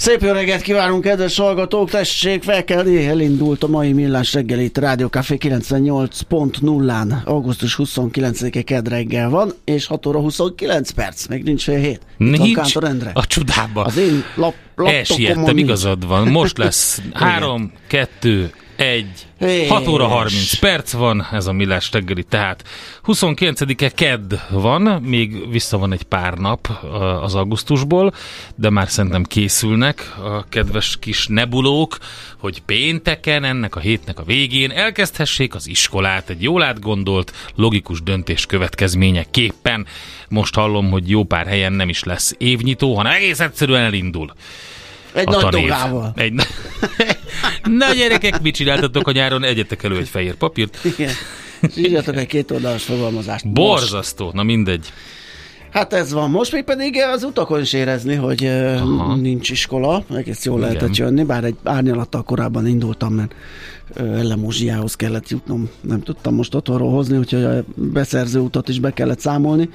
Szép jó reggelt kívánunk, kedves hallgatók! Tessék, felkelni, elindult a mai millás reggelit, Rádió Café 98.0-án, augusztus 29-e kedd reggel van, és 6 óra 29 perc, még nincs fél hét. Itt Nincs Kántor Endre. a csodába. Az én lap, Elsiettem, laptopomon igazad van. Most lesz 3, 2, 1, És. 6 óra 30 perc van, ez a millás reggeli, tehát 29-e kedd van, még vissza van egy pár nap uh, az augusztusból, de már szerintem készülnek a kedves kis nebulók, hogy pénteken, ennek a hétnek a végén elkezdhessék az iskolát egy jól átgondolt, logikus döntés következményeképpen. Most hallom, hogy jó pár helyen nem is lesz évnyitó, hanem egész egyszerűen elindul. Egy a nagy tanév. dogával. Egy... Na gyerekek, mit csináltatok a nyáron? Egyetek elő egy fehér papírt. Igen. Írjatok egy két oldalas fogalmazást. Most. Borzasztó, na mindegy. Hát ez van. Most még pedig az utakon is érezni, hogy Aha. Nincs iskola. Egész jól Igen. lehetett jönni, bár egy árnyalattal korábban indultam, mert Ellemózsiához kellett jutnom. Nem tudtam most otthonról hozni, úgyhogy a beszerző utat is be kellett számolni.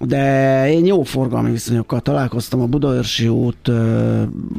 De én jó forgalmi viszonyokkal találkoztam a Budaörsi út,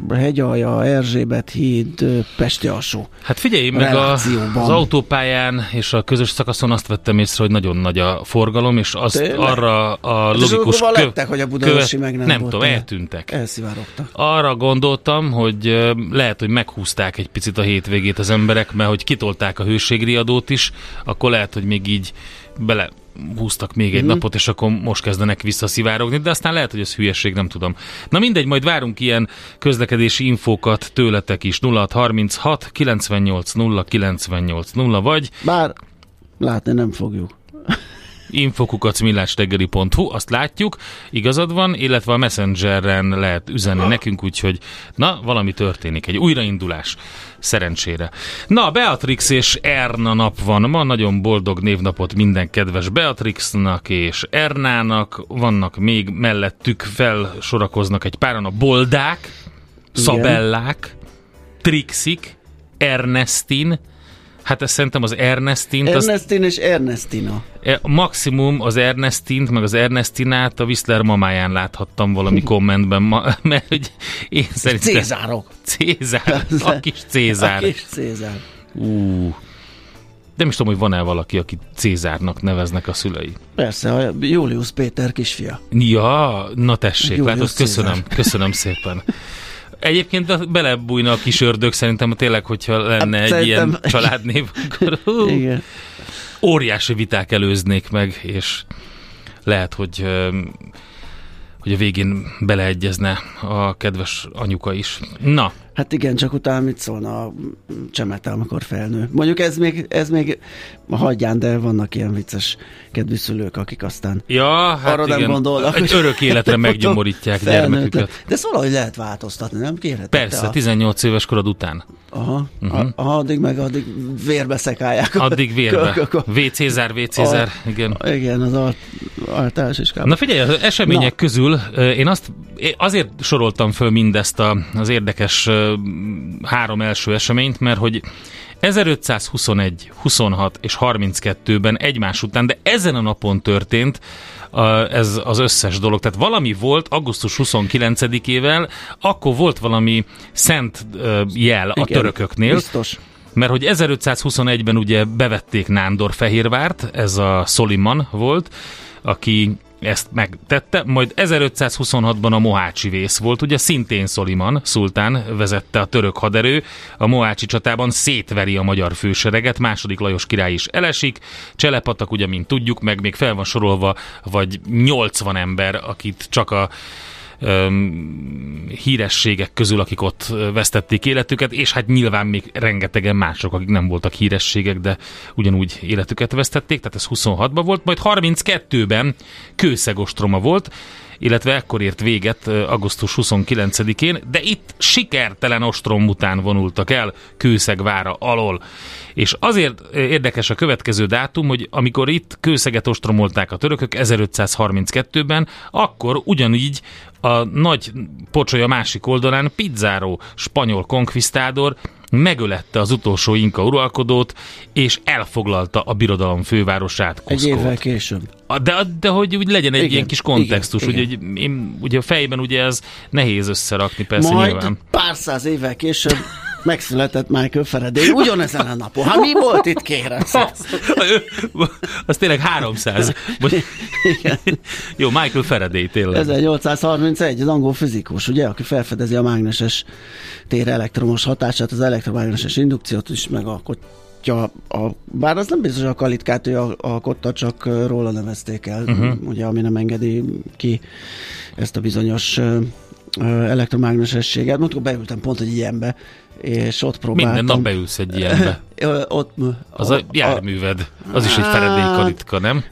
Hegyalja, Erzsébet híd, Pesti alsó. Hát figyelj, meg a, az autópályán és a közös szakaszon azt vettem észre, hogy nagyon nagy a forgalom, és azt Tényleg? arra a Hát logikus... hova lettek, hogy a Budaörsi meg nem Nem volt tudom, olyan? eltűntek. Elszivárogtak. Arra gondoltam, hogy lehet, hogy meghúzták egy picit a hétvégét az emberek, mert hogy kitolták a hőségriadót is, akkor lehet, hogy még így bele húztak még egy napot, és akkor most kezdenek visszaszivárogni, de aztán lehet, hogy ez hülyeség, nem tudom. Na mindegy, majd várunk ilyen közlekedési infókat tőletek is. 0636 98 0 98 0 vagy Bár látni nem fogjuk. infokukacmillásteggeli.hu, azt látjuk, igazad van, illetve a Messengeren lehet üzenni nekünk, úgyhogy na, valami történik, egy újraindulás, szerencsére. Na, Beatrix és Erna nap van. Ma, nagyon boldog névnapot minden kedves Beatrixnak és Ernának, vannak még mellettük felsorakoznak egy páran a Boldák, Szabellák, Trixik, Ernestin, hát ez szerintem az Ernestin, azt Ernestin és Ernestina. E, Maximum az Ernestint, meg az Ernestinát a Whistler mamáján láthattam valami kommentben, ma, mert hogy én szerintem... Cézárok. Cézár, a kis Cézár. A kis Cézár. Ú. Nem is tudom, hogy van-e valaki, aki Cézárnak neveznek a szülei. Persze, a Julius Péter kisfia. Ja, na tessék, Julius látod, köszönöm, köszönöm szépen. Egyébként belebújna a kis ördög szerintem tényleg, hogyha lenne Hát egy ilyen szerintem- családnév, akkor hú, Igen. óriási viták előznék meg, és lehet, hogy hogy a végén beleegyezne a kedves anyuka is. Na, Hát igen, csak utána mit szólna a csemete, amikor felnő. Mondjuk ez még, ez még hagyján, de vannak ilyen vicces kedviszülők, akik aztán Ja, hát arra igen. nem gondolnak. Egy hogy- örök életre meggyomorítják gyermeküket. De ezt valahogy lehet változtatni, nem kérhetek? Persze, A, 18 éves korod után. aha, uh-huh. a, addig meg addig vérbe szekálják. Addig vérbe. WC-zár, WC-zár, igen. Igen, az alt, iskában. Na figyelj, az események Na. közül én azt én azért soroltam föl mindezt a, az érdekes ö, három első eseményt, mert hogy 1521, 26 és 32-ben egymás után, de ezen a napon történt a, ez az összes dolog. Tehát valami volt augusztus 29-ével, akkor volt valami szent ö, jel a törököknél. Biztos. Mert hogy 1521-ben ugye bevették Nándor Fehérvárt, ez a Soliman volt, aki ezt megtette, majd 1526-ban a Mohácsi vész volt, ugye szintén Szoliman szultán vezette a török haderő, a Mohácsi csatában szétveri a magyar fősereget, második Lajos király is elesik, Cselepatak ugye, mint tudjuk, meg még fel van sorolva, vagy 80 ember, akit csak a hírességek közül, akik ott vesztették életüket, és hát nyilván még rengetegen mások, akik nem voltak hírességek, de ugyanúgy életüket vesztették, tehát ez 26-ban volt, majd 32-ben kőszegostroma volt, illetve ekkor ért véget augusztus 29-én, de itt sikertelen ostrom után vonultak el Kőszegvára alól. És azért érdekes a következő dátum, hogy amikor itt Kőszeget ostromolták a törökök 1532-ben, akkor ugyanígy a nagy pocsolya másik oldalán Pizzáró, spanyol konkvisztádor megölette az utolsó inka uralkodót, és elfoglalta a birodalom fővárosát, Egy Cuscót. évvel később. De, de hogy úgy legyen egy Igen, ilyen kis kontextus, igen, ugye, hogy én, ugye a fejben ugye ez nehéz összerakni, persze Majd nyilván. pár száz évvel később megszületett Michael Faraday ugyanezen a napon. Hát mi volt itt, kérem? az tényleg 300. Vagy- Jó, Michael Faraday tényleg. 1831, az angol fizikus, ugye, aki felfedezi a mágneses tér elektromos hatását, az elektromágneses indukciót is megalkotja. A, bár az nem biztos, hogy a kalitkát ő al- alkotta, csak róla nevezték el, uh-huh. ugye, ami nem engedi ki ezt a bizonyos elektromágnesességet. Mondjuk beültem pont egy ilyenbe, és ott próbáltam. Minden nap beülsz egy ilyenbe. Ott, Az a járműved. Az is egy Faraday kalitka, nem?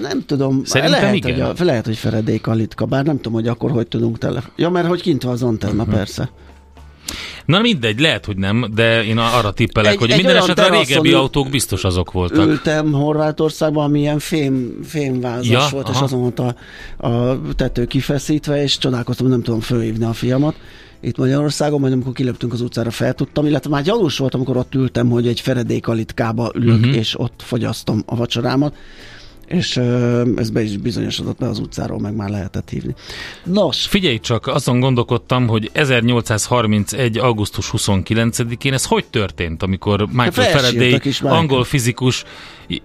Nem tudom, Szerintem lehet, igen. Hogy a, lehet, hogy Feredély Kalitka, bár nem tudom, hogy akkor hogy tudunk tele... Ja, mert hogy kint van az antenna, uh-huh. persze. Na mindegy, lehet, hogy nem, de én arra tippelek, Egy- hogy egy minden esetre a régebbi autók biztos azok voltak. Ültem Horvátországban, ami ilyen fém, fémvázas Ja, volt, és aha. azon volt a, a tető kifeszítve, és csodálkoztam, nem tudom fölhívni a fiamat. Itt Magyarországon, majd amikor kilöptünk az utcára, feltudtam, illetve már gyanús voltam, amikor ott ültem, hogy egy Feredély Kalitkába ülök, uh-huh. és ott fogyasztom a vacsorámat. És ez be is bizonyosodott, mert az utcáról meg már lehetett hívni. Nos, Figyelj csak, azon gondolkodtam, hogy 1831. augusztus 29-én ez hogy történt, amikor Michael felsírtak Faraday, Michael. angol fizikus,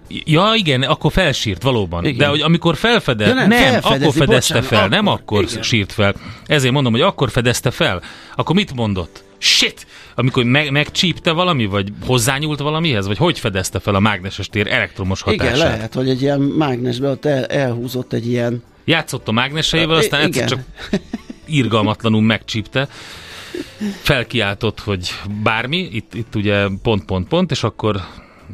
ja igen, akkor felsírt valóban, Igen. de hogy amikor felfedez, Ja, nem, nem, akkor fedezte bocsánat, fel, nem akkor, akkor igen. sírt fel. Ezért mondom, hogy akkor fedezte fel. Akkor mit mondott? Shit! Amikor meg, megcsípte valami, vagy hozzányúlt valamihez, vagy hogy fedezte fel a mágneses tér elektromos hatását? igen, lehet, hogy egy ilyen mágnesbe ott el, elhúzott egy ilyen Játszott a mágneseivel, aztán I- egyszer csak irgalmatlanul megcsípte. Felkiáltott, hogy bármi, itt, itt ugye pont, pont, pont, és akkor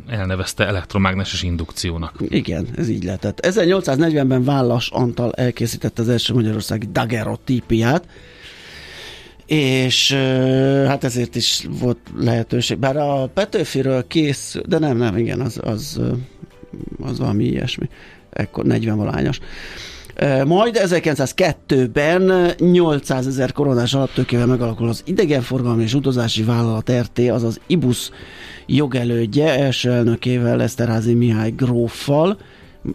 elnevezte elektromágneses indukciónak. Igen, ez így lehetett. 1840-ben Vállas Antal elkészítette az első magyarországi daguerreotípiát, és hát ezért is volt lehetőség. Bár a Petőfiről kész, de nem, nem, igen, az, az, az valami ilyesmi. Ekkor 40 valányos. Majd 1902-ben 800 ezer koronás alaptőkével megalakul az idegenforgalmi és utazási vállalat RT, azaz IBUS jogelődje, első elnökével Eszterházi Mihály gróffal,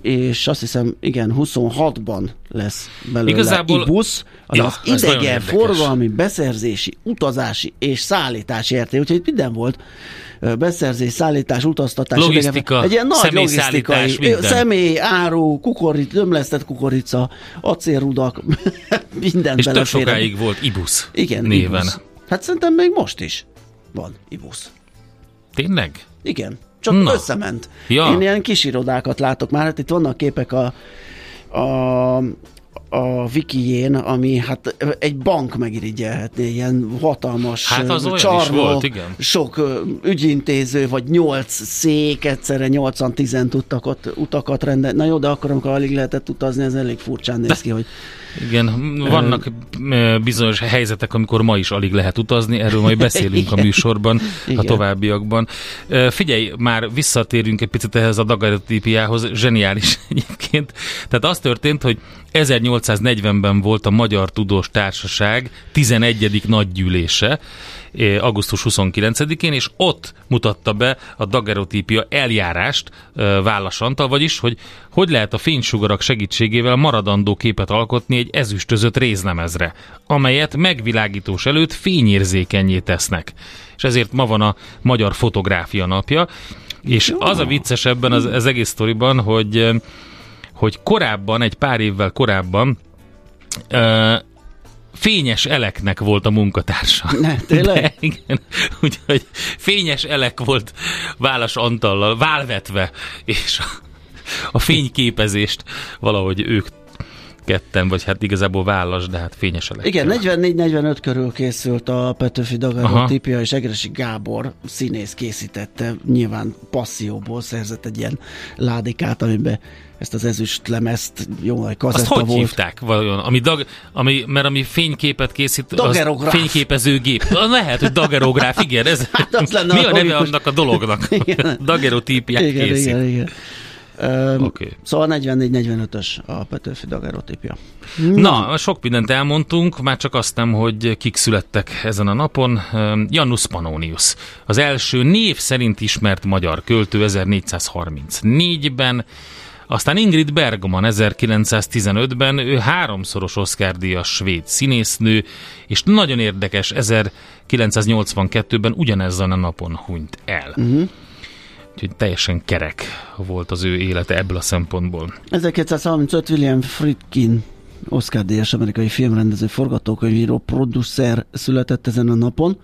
és azt hiszem, igen, 26-ban lesz belőle Igazából- IBUS, Ja, azaz ez nagyon idegen forgalmi, beszerzési, utazási és szállítási RT, úgyhogy minden volt beszerzés, szállítás, utaztatás, Logisztika, idegen- egy ilyen nagy logisztikai, minden. személy, áru, kukoric, ömlesztett kukorica, acélrudak, minden És tök sokáig volt IBUS Igen, néven. IBUS. Hát szerintem még most is van IBUS. Tényleg? Igen, csak Na. összement. Ja. Én ilyen kis irodákat látok már, hát itt vannak képek a, a a Wikijén, ami hát egy bank megirigyelhetné, ilyen hatalmas Hát az csarnok, volt, igen. sok ügyintéző, vagy nyolc szék, egyszerre nyolcan tizen tudtak ott utakat rendelni. Na jó, de akkor, amikor alig lehetett utazni, ez elég furcsán néz ki, hogy Igen, vannak ö, bizonyos helyzetek, amikor ma is alig lehet utazni, erről majd beszélünk a műsorban, a Igen. továbbiakban. Ö, Figyelj, már visszatérünk egy picit ehhez a daguerreotípiához, zseniális egyébként. Tehát az történt, hogy 1840-ben volt a Magyar Tudós Társaság 11. nagygyűlése, eh, augusztus 29-én, és ott mutatta be a daguerreotípia eljárást eh, Antal, vagyis, hogy hogy lehet a fénysugarak segítségével maradandó képet alkotni egy ezüstözött rézlemezre, amelyet megvilágítós előtt fényérzékenyé tesznek. És ezért ma van a Magyar Fotográfia napja, és az a vicces ebben az, az egész sztoriban, hogy eh, hogy korábban, egy pár évvel korábban ö, Fényes Eleknek volt a munkatársa. Ne, tényleg? De, igen. Úgyhogy Fényes Elek volt Válas Antallal válvetve, és a, a fényképezést valahogy ők ketten, vagy hát igazából Válas, de hát Fényes Elek. Igen, 44-45 körül készült a Petőfi Aha. daguerreotípia, és Egresi Gábor színész készítette, nyilván passzióból szerzett egy ilyen ládikát, amiben ezt az ezüst lemezt, jó nagy Azt kazetta hogy volt. hívták vajon? Ami dag, ami, mert ami fényképet készít, az fényképezőgép. Lehet, hogy dagerográf, igen. Ez, Hát az lenne mi a a neve annak a dolognak? Dagerotípiát Igen, készít. igen, igen. Öm, Oké. Szóval 44-45-ös a Petőfi daguerreotípia. Na, sok mindent elmondtunk, már csak azt nem, hogy kik születtek ezen a napon. Janus Pannonius, az első név szerint ismert magyar költő 1434-ben, aztán Ingrid Bergman 1915-ben, ő háromszoros Oscar-díjas svéd színésznő, és nagyon érdekes, 1982-ben ugyanezen a napon hunyt el. Uh-huh. Úgyhogy teljesen kerek volt az ő élete ebből a szempontból. 1935 William Friedkin Oscar díjas amerikai filmrendező, forgatókönyvíró, producer született ezen a napon,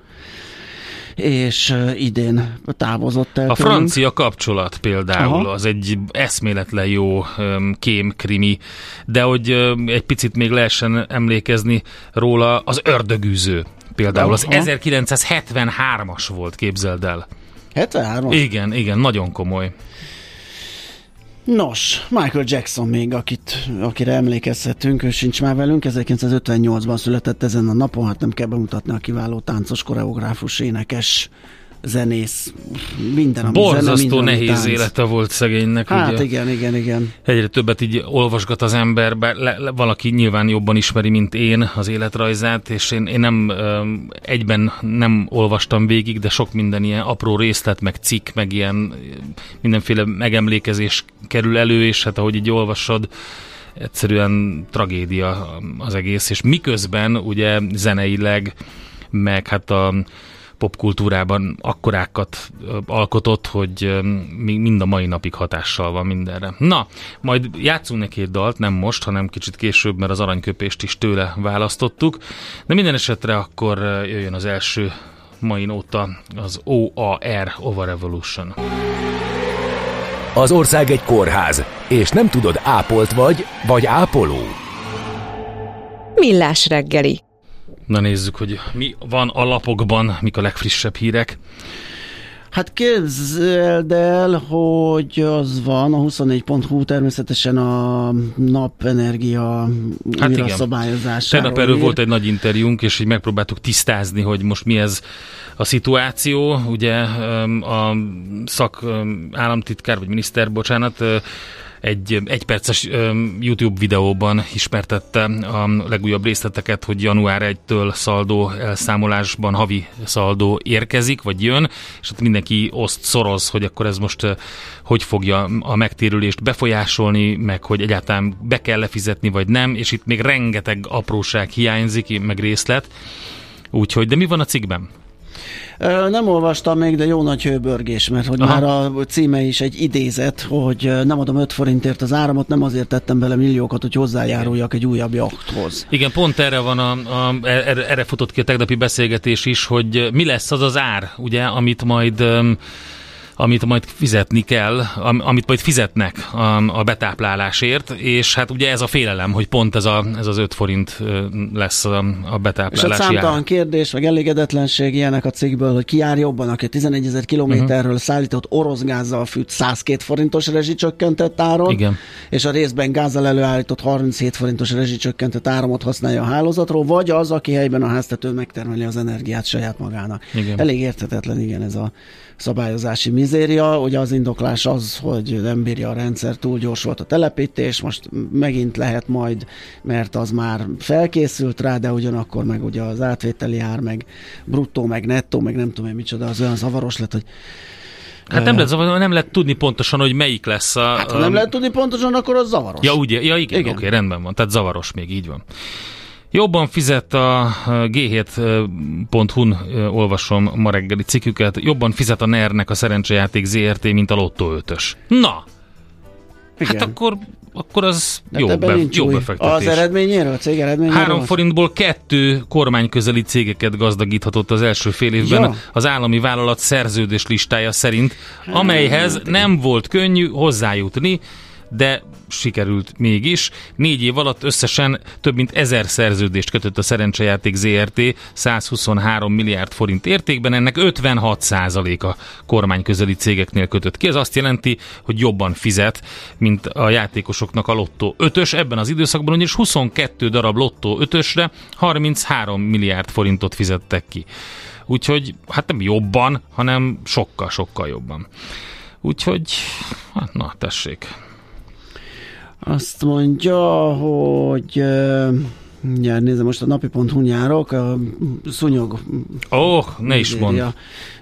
és idén távozott el A tőlünk. francia kapcsolat például, Aha. az egy eszméletlen jó kémkrimi, de hogy egy picit még lehessen emlékezni róla, az ördögűző például, az Aha. 1973-as volt, képzeld el. 73 Igen, igen, nagyon komoly. Nos, Michael Jackson még, akit, akire emlékezhetünk, ő sincs már velünk, 1958-ban született ezen a napon, hát nem kell bemutatni a kiváló táncos, koreográfus, énekes, zenész, minden, ami zene, Borzasztó minden, ami nehéz tánc. élete volt szegénynek. Hát ugye. igen, igen, igen. Egyre többet így olvasgat az ember, bár le, le, valaki nyilván jobban ismeri, mint én az életrajzát, és én, én nem egyben nem olvastam végig, de sok minden ilyen apró részlet, meg cikk, meg ilyen mindenféle megemlékezés kerül elő, és hát ahogy így olvasod, egyszerűen tragédia az egész, és miközben ugye zeneileg, meg hát a popkultúrában akkorákat alkotott, hogy még mind a mai napig hatással van mindenre. Na, majd játszunk neki egy dalt, nem most, hanem kicsit később, mert az aranyköpést is tőle választottuk, de minden esetre akkor jöjjön az első mai nóta, az OAR, Over Revolution. Az ország egy kórház, és nem tudod, ápolt vagy, vagy ápoló. Millás reggeli. Na nézzük, hogy mi van a lapokban, mik a legfrissebb hírek. Hát képzeld el, hogy az van, a 24.hu természetesen a napenergia Hát újra szabályozásáról Tegnap erről volt egy nagy interjúnk, és így megpróbáltuk tisztázni, hogy most mi ez a szituáció. Ugye a szak államtitkár, vagy miniszter, bocsánat, egy egyperces YouTube videóban ismertette a legújabb részleteket, hogy január 1-től szaldó elszámolásban havi szaldó érkezik, vagy jön, és ott mindenki oszt, szoroz, hogy akkor ez most hogy fogja a megtérülést befolyásolni, meg hogy egyáltalán be kell lefizetni, vagy nem, és itt még rengeteg apróság hiányzik, meg részlet. Úgyhogy, de mi van a cikkben? Nem olvastam még, de jó nagy hőbörgés, mert hogy Aha. már a címe is egy idézet, hogy nem adom 5 forintért az áramot, nem azért tettem bele milliókat, hogy hozzájáruljak egy újabb jachthoz. Igen, pont erre van a, a erre, erre futott ki a tegnapi beszélgetés is, hogy mi lesz az az ár, ugye, amit majd amit majd fizetni kell, am, amit majd fizetnek a, a betáplálásért, és hát ugye ez a félelem, hogy pont ez, a, ez az 5 forint lesz a, a betáplálási És a számtalan kérdés, meg elégedetlenség ilyenek a cikkből, hogy ki jár jobban, aki 11 ezer kilométerről uh-huh. szállított orosz gázzal fűt 102 forintos rezsicsökkentett áron, Igen. és a részben gázzal előállított 37 forintos rezsicsökkentett áramot használja a hálózatról, vagy az, aki helyben a háztetőn megtermeli az energiát saját magának. Igen. Elég érthetetlen, igen, ez a szabályozási mizéria. Ugye az indoklás az, hogy nem bírja a rendszer, túl gyors volt a telepítés, most megint lehet majd, mert az már felkészült rá, de ugyanakkor meg ugye az átvételi ár, meg bruttó, meg nettó, meg nem tudom én micsoda, az olyan zavaros lett, hogy Hát nem lehet, zavar- nem lehet tudni pontosan, hogy melyik lesz a... hát, ha nem lehet tudni pontosan, akkor az zavaros. Ja, ugye, ja igen, igen. oké, rendben van, tehát zavaros még, így van. Jobban fizet a G7.hu-n olvasom ma reggeli cikküket, jobban fizet a NER-nek a szerencsejáték ZRT, mint a Lotto 5-ös. Na, Igen. hát akkor, akkor az De jó, ebben be, jó befektetés. Az eredményéről, a cég eredményéről? Három forintból kettő kormányközeli cégeket gazdagíthatott az első fél évben Ja. az állami vállalat szerződés listája szerint, amelyhez nem volt könnyű hozzájutni, de sikerült mégis. Négy év alatt összesen több mint ezer szerződést kötött a szerencsejáték ZRT 123 milliárd forint értékben, ennek 56% a kormányközeli cégeknél kötött ki. Ez azt jelenti, hogy jobban fizet, mint a játékosoknak a lottó 5-ös. Ebben az időszakban ugyanis 22 darab lottó 5-ösre 33 milliárd forintot fizettek ki. Úgyhogy hát nem jobban, hanem sokkal-sokkal jobban. Úgyhogy, hát na, tessék. Azt mondja, hogy Ja, nézem, most a napi.hu járok, a szúnyog Ó, oh, ne is mondd. írja,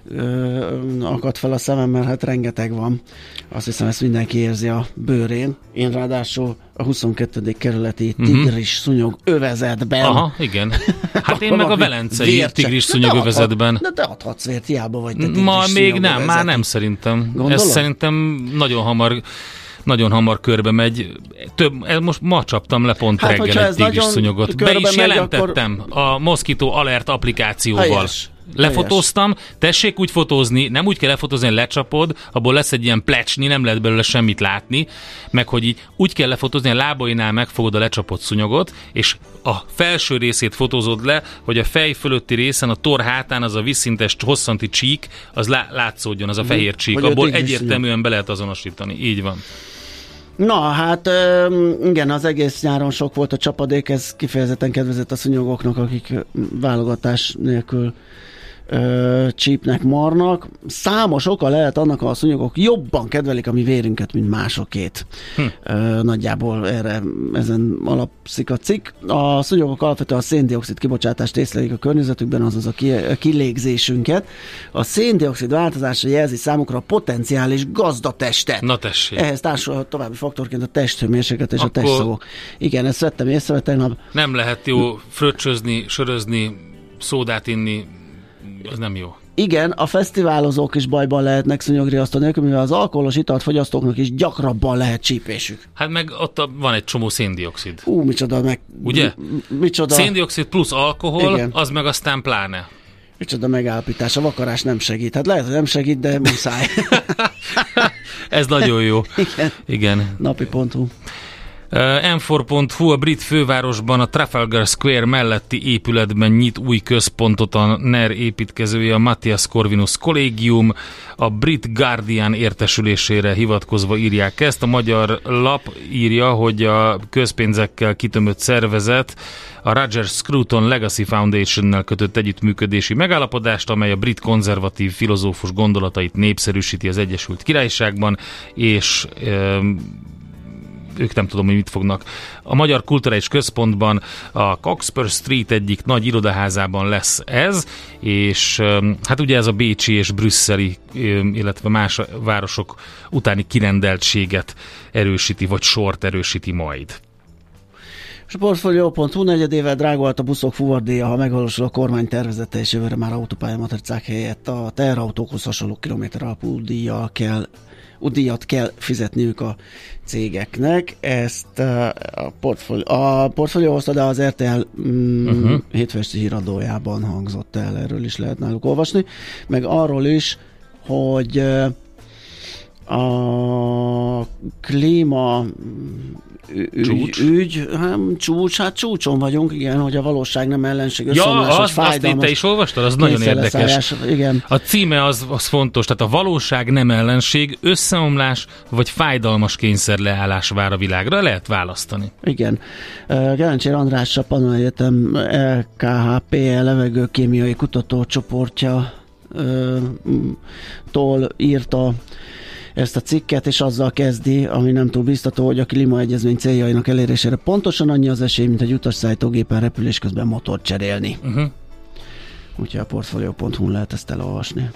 ö, akad fel a szemem, mert hát rengeteg van. Azt hiszem, ezt mindenki érzi a bőrén. Én ráadásul a 22. kerületi tigris szúnyog övezetben. Mhm. Aha, igen. Hát én meg a velencei tigris De szúnyog adhat- övezetben. De te adhatsz vért, hiába vagy te Ma még nem, már nem szerintem. Gondolod? Ez szerintem nagyon hamar nagyon hamar körbe megy. Több, ez most ma csaptam le pont Hát, reggel egy ez tigris nagyon szúnyogot. Be is jelentettem a Mosquito Alert applikációval. Helyes. Lefotóztam, tessék úgy fotózni, nem úgy kell lefotózni, hogy lecsapod, abból lesz egy ilyen plecsni, nem lehet belőle semmit látni, meg hogy így úgy kell lefotózni, a lábainál megfogod a lecsapott szúnyogot, és a felső részét fotózod le, hogy a fej fölötti részen, a tor hátán az a vízszintes hosszanti csík, az lá- látszódjon, az a fehér csík, abból egyértelműen be lehet azonosítani. Így van. Na, hát igen, az egész nyáron sok volt a csapadék, ez kifejezetten kedvezett a szúnyogoknak, akik válogatás nélkül ö, csípnek, marnak. Számos oka lehet annak, a szúnyogok jobban kedvelik a mi vérünket, mint másokét. Hm. Ö, nagyjából erre ezen alapszik a cikk. A szúnyogok alapvetően a széndiokszid kibocsátást észlelik a környezetükben, azaz a, ki, a kilégzésünket. A széndiokszid változása jelzi számukra a potenciális gazdatestet. Na tessék. Ehhez társul további faktorként a testhőmérséklet és Akkor- a testszagok. Igen, ezt vettem észre tegnap. Nem lehet jó fröccsözni, sörözni, szódát inni, az nem jó. Igen, a fesztiválozók is bajban lehetnek szúnyogriasztó nélkül, mivel az alkoholos italt fogyasztóknak is gyakrabban lehet csípésük. Hát meg ott van egy csomó széndiokszid. Ú, micsoda meg... Ugye? m- Micsoda, Széndiokszid plusz alkohol, Igen. az meg aztán pláne. micsoda megállapítás. A vakarás nem segít. Hát lehet, hogy nem segít, de muszáj. Ez nagyon jó. Igen. Igen. Napi.hu. Uh, M4.hu a brit fővárosban a Trafalgar Square melletti épületben nyit új központot a NER építkezője, a Matthias Corvinus Collegium. A Brit Guardian értesülésére hivatkozva írják ezt. A magyar lap írja, hogy a közpénzekkel kitömött szervezet a Roger Scruton Legacy Foundation-nel kötött együttműködési megállapodást, amely a brit konzervatív filozófus gondolatait népszerűsíti az Egyesült Királyságban, és um, ők nem tudom, hogy mit fognak. A Magyar Kulturális Központban a Coxper Street egyik nagy irodaházában lesz ez, és hát ugye ez a bécsi és brüsszeli, illetve más városok utáni kirendeltséget erősíti, vagy sort erősíti majd. És a Portfolio.hu negyedével drágolt a buszok fuvardéja, ha megvalósul a kormány tervezete, és jövőre már autópályamatricák helyett a teherautókhoz hasonló kilométer alapú díjjal kell díjat kell fizetniük a cégeknek. Ezt uh, a portfólió, a portfólió hozta, de az RTL mm, uh-huh. hétfesti híradójában hangzott el, erről is lehet náluk olvasni. Meg arról is, hogy uh, A klíma ügy, Csúcs? ügy hát, csúcs, hát csúcson vagyunk, igen, hogy a valóság nem ellenség, Ja, azt, azt itt te is olvastad? Az nagyon érdekes. Igen. A címe az, az fontos, tehát a valóság nem ellenség, összeomlás vagy fájdalmas kényszerleállás vár a világra. Lehet választani. Igen. Gerencsér András a Pannon Egyetem LKHP levegőkémiai kutatócsoportja tól írta ezt a cikket, és azzal kezdi, ami nem túl biztató, hogy a klímaegyezmény céljainak elérésére pontosan annyi az esély, mint egy utasszállítógépen repülés közben motort cserélni. Uh-huh. Úgyhogy a portfolio.hu lehet ezt elolvasni.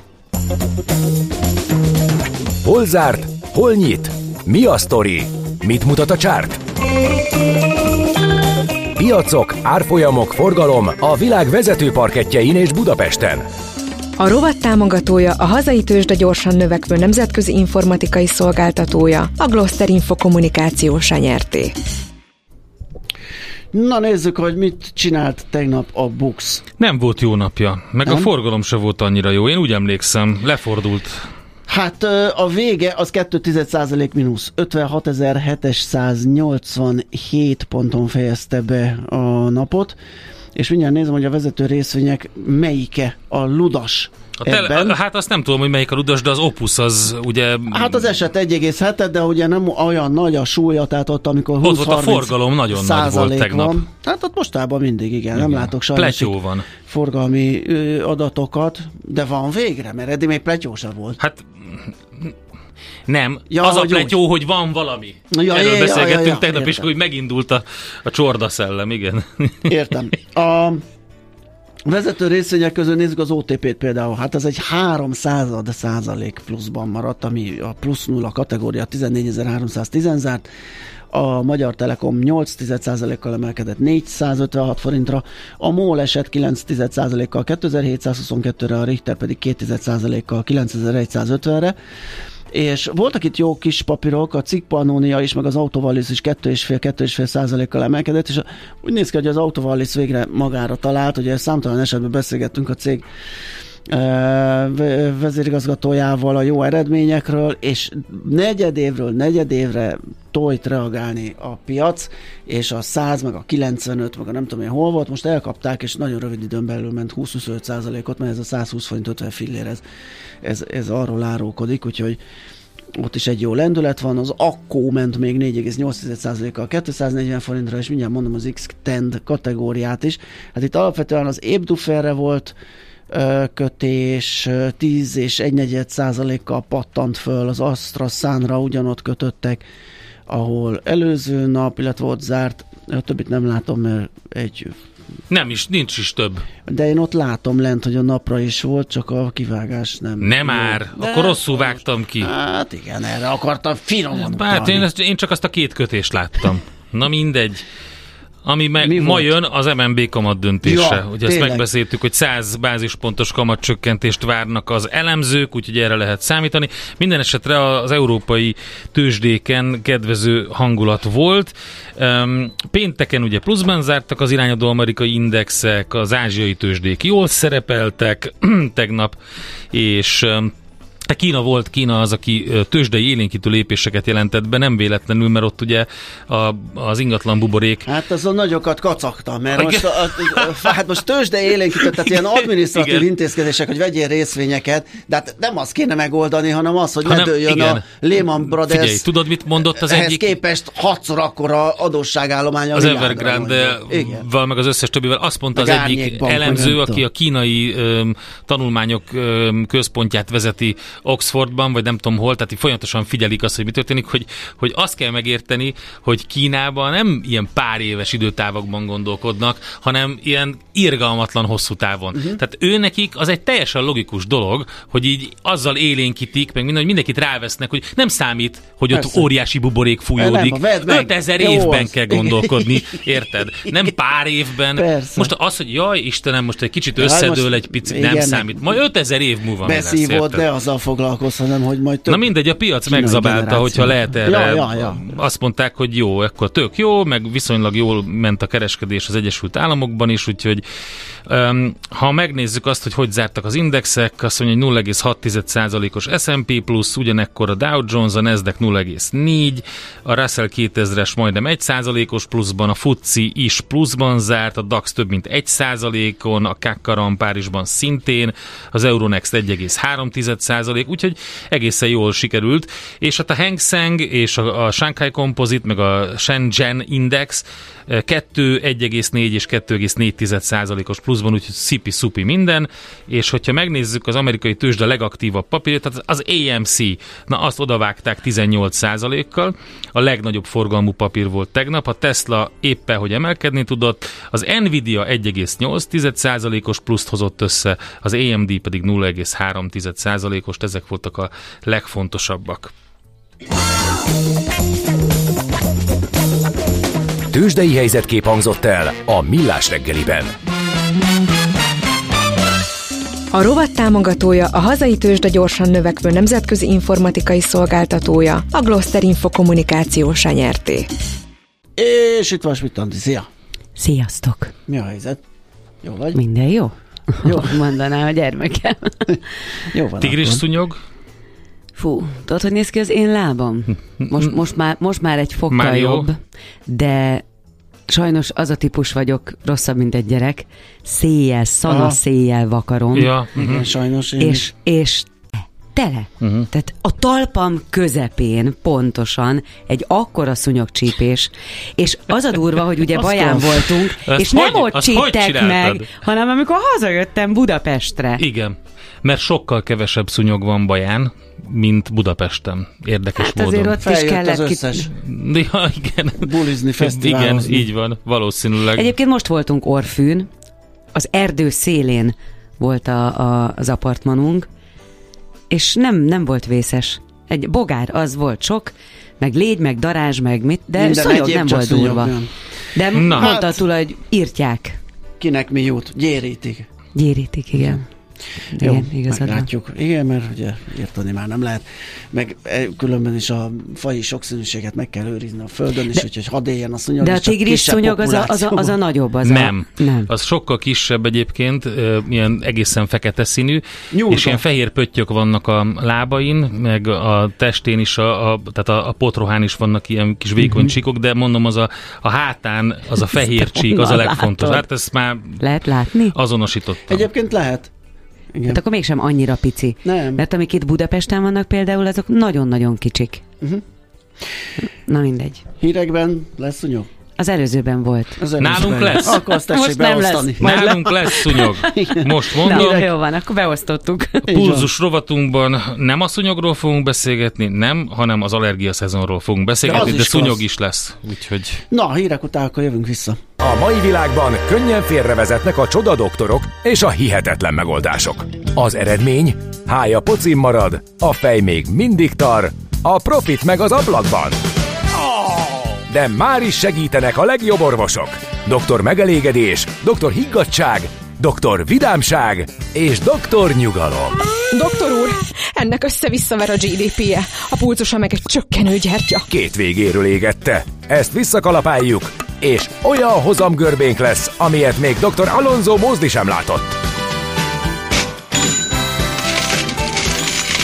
Hol zárt? Hol nyit? Mi a sztori? Mit mutat a csárt? Piacok, árfolyamok, forgalom a világ vezető parketjein és Budapesten. A rovat támogatója a hazai tőzsde gyorsan növekvő nemzetközi informatikai szolgáltatója, a Gloster Info kommunikációs nyerté. Na nézzük, hogy mit csinált tegnap a Bux. Nem volt jó napja, meg Nem? a forgalom se volt annyira jó. Én úgy emlékszem, lefordult. Hát a vége az 2,1% mínusz. 56.787 ponton fejezte be a napot, és mindjárt nézem, hogy a vezető részvények melyike a ludas A tele, ebben. a, hát azt nem tudom, hogy melyik a ludas, de az Opus az ugye... Hát az eset 1,7, de ugye nem olyan nagy a súlya, tehát ott amikor 20 Ott volt a forgalom, nagyon nagy volt tegnap. Van, hát ott mostában mindig, igen, igen. nem látok sajnos Pletyó van. forgalmi ö, adatokat, de van végre, mert eddig még pletyó sem volt. Hát nem, Ja, ja, az a pletyó, hogy van valami. Ja, Ja, ja, Erről ja, beszélgettünk ja, ja, tegnap, és értem. hogy megindult a, a csorda szellem, igen. Értem. A vezető részvények közül nézzük az OTP-t például. Hát ez egy 3 század százalék pluszban maradt, ami a plusz nulla kategória 14.310 zárt. A Magyar Telekom 8 kal emelkedett 456 forintra, a MOL esett 9 kal 2722-re, a Richter pedig 2 kal 9150-re. És voltak itt jó kis papírok, a Cikpanónia is, meg az Autovalis is 2,5-2,5 százalékkal emelkedett, és úgy néz ki, hogy az Autovalis végre magára talált, ugye számtalan esetben beszélgettünk a cég vezérigazgatójával a jó eredményekről, és negyedévről negyedévre tojt reagálni a piac, és a 100, meg a 95, meg a nem tudom én hol volt, most elkapták, és nagyon rövid időn belül ment 20-25 százalékot, mert ez a 120 forint 50 fillér, ez, ez, ez arról árulkodik, úgyhogy ott is egy jó lendület van, az Akkó ment még 4,8%-kal 240 forintra, és mindjárt mondom az X-Tend kategóriát is. Hát itt alapvetően az Ébduferre volt kötés, ö, 10 és 1 százalékkal pattant föl, az Astra Sunra ugyanott kötöttek, ahol előző nap, illetve ott zárt, a többit nem látom, mert egy Nem is, nincs is több. de én ott látom lent, hogy a napra is volt, csak a kivágás nem. Nem jó. már, De- akkor rosszul vágtam ki. Hát igen, erre akartam finoman Hát én, ezt, én csak azt a két kötést láttam. Na mindegy. Ami meg Mi ma volt? jön, az MNB kamat döntése. Ja, ugye ezt megbeszéltük, hogy 100 bázispontos kamatcsökkentést várnak az elemzők, úgyhogy erre lehet számítani. Minden esetre az európai tőzsdéken kedvező hangulat volt. Pénteken ugye pluszban zártak az irányadó amerikai indexek, az ázsiai tőzsdék jól szerepeltek tegnap, és te Kína volt, Kína az, aki tőzsdei élénkítő lépéseket jelentett be, nem véletlenül, mert ott ugye a, az ingatlan buborék Hát azon nagyokat kacagtam, mert most, a, a, hát most tőzsde élénkített, tehát ilyen adminisztratív Igen. intézkedések, hogy vegyél részvényeket, de hát nem azt kéne megoldani, hanem az, hogy Hanem- ne dőljön igen. a Lehman Brothers Figyelj, tudod, mit mondott az ehhez egyik? képest hatszor akkora adósságállomány a az Evergrande-val, meg az összes többivel azt mondta Meg az egyik elemző, aki a kínai öm, tanulmányok öm, központját vezeti Oxfordban, vagy nem tudom hol, tehát így folyamatosan figyelik azt, hogy mi történik, hogy, hogy azt kell megérteni, hogy Kínában nem ilyen pár éves időtávokban gondolkodnak, hanem ilyen irgalmatlan hosszú távon. Uh-huh. Tehát ő nekik az egy teljesen logikus dolog, hogy így azzal élénkítik, meg minden, hogy mindenkit rávesznek, hogy nem számít, hogy ott Persze. óriási buborék fújódik. Nem, vedd meg. 5000 Jó évben az. kell gondolkodni, érted? Nem pár évben. Persze. Most az, hogy jaj, Istenem, most egy kicsit összedől egy picit, nem számít. Majd 5000 év múlva mi lesz, érted? de azzal foglalkozz, hanem hogy majd több Na mindegy, a piac megzabálta, generáció. hogyha lehet erre. Ja, ja, ja. Azt mondták, hogy jó, akkor tök jó, meg viszonylag jól ment a kereskedés az Egyesült Államokban is, úgyhogy ha megnézzük azt, hogy hogy zártak az indexek, azt mondja, hogy 0,6%-os S&P plusz, ugyanekkor a Dow Jones, a Nasdaq 0,4, a Russell 2000-es majdnem 1%-os pluszban, a FTSE is pluszban zárt, a DAX több mint 1%-on, a Kakkaran Párizsban szintén, az Euronext 1,3%, úgyhogy egészen jól sikerült, és hát a Hang Seng és a, a Shanghai Composite, meg a Shenzhen Index eh, 2, 1,4 és 2,4%-os pluszban, úgyhogy szipi-szupi minden, és hogyha megnézzük az amerikai tőzsde legaktívabb papírját, tehát az AMC, na azt odavágták 18%-kal, a legnagyobb forgalmú papír volt tegnap, a Tesla éppen, hogy emelkedni tudott, az Nvidia 1,8%-os pluszt hozott össze, az AMD pedig 0,3%-os, ezek voltak a legfontosabbak. Tőzsdei helyzetkép hangzott el a Millás reggeliben. A rovat támogatója a hazai tőzsde gyorsan növekvő nemzetközi informatikai szolgáltatója, a Gloster Info kommunikációs nyerté. És itt van Schmidt Andi, szia! Sziasztok! Mi a helyzet? Jó vagy? Minden jó? Jó. Mondaná a gyermekem. Jó van. Tigris akkor. szúnyog? Fú, tudod, hogy néz ki az én lábam? Most, most, már, most már egy fokkal Már jó. jobb, de sajnos az a típus vagyok, rosszabb, mint egy gyerek, széjjel, szana széjjel vakarom, Ja, mhm. Igen, sajnos én és, és tele. Uh-huh. Tehát a talpam közepén pontosan egy akkora szúnyogcsípés, és az a durva, hogy ugye baján voltunk, és nem hogy- ott csíptek meg, hanem amikor hazajöttem Budapestre. Igen, mert sokkal kevesebb szúnyog van Baján, mint Budapesten. Érdekes Hát módon. azért ott is feljött kellett az ki... összes Ja, igen. bulizni, Igen, így van, valószínűleg. Egyébként most voltunk Orfűn, az erdő szélén volt a, a, az apartmanunk, és nem, nem volt vészes. Egy bogár, az volt sok, meg légy, meg darázs, meg mit, de Minden szúnyog nem volt szúnyog, durva. nem. De Na. mondta Hát- a tulaj, hogy írtják. Kinek mi jut? Gyérítik. Gyérítik, igen. Jó, Igen, igazad van. meglátjuk. Igen, mert ugye írtani már nem lehet. Meg eh, különben is a faji sokszínűséget meg kell őrizni a földön is, De- úgyhogy hadd éljen a szúnyog. De a tigris szúnyog az a, az, a, az a nagyobb. Az nem. A, nem. Az sokkal kisebb egyébként, ilyen egészen fekete színű, Nyúlva. és ilyen fehér pöttyök vannak a lábain, meg a testén is, a, a, tehát a, a potrohán is vannak ilyen kis vékony uh-huh. csíkok, de mondom, az a, a hátán, az a fehér csík, az a legfontosabb. Hát ezt már Lehet látni? azonosítottam. Egyébként lehet. Igen. Hát akkor mégsem annyira pici. Nem. Mert amik itt Budapesten vannak például, azok nagyon-nagyon kicsik. Mhm. Na mindegy. Hírekben lesz szúnyog? Az előzőben volt. Az Nálunk előzőben. lesz. Akkor azt Most nem lesz. beosztani. Majd Nálunk lesz szúnyog. Most Na, mondom, jó van, akkor beosztottuk. Van. Pulzus rovatunkban nem a szúnyogról fogunk beszélgetni, nem, hanem az allergia szezonról fogunk beszélgetni, De de, szúnyog klassz. is lesz. Úgyhogy Na, a hírek után akkor jövünk vissza. A mai világban könnyen félrevezetnek a csoda doktorok és a hihetetlen megoldások. Az eredmény? Hája pocim marad, a fej még mindig tar, a profit meg az ablakban. De már is segítenek a legjobb orvosok. Doktor megelégedés, doktor higgadság, doktor vidámság és doktor nyugalom. Doktor úr, ennek össze-visszaver a GDP-je, a pulcosa meg egy csökkenő gyertya. Két végéről égette. Ezt visszakalapáljuk, és olyan hozamgörbénk lesz, amilyet még dr. Alonso Mózdi sem látott.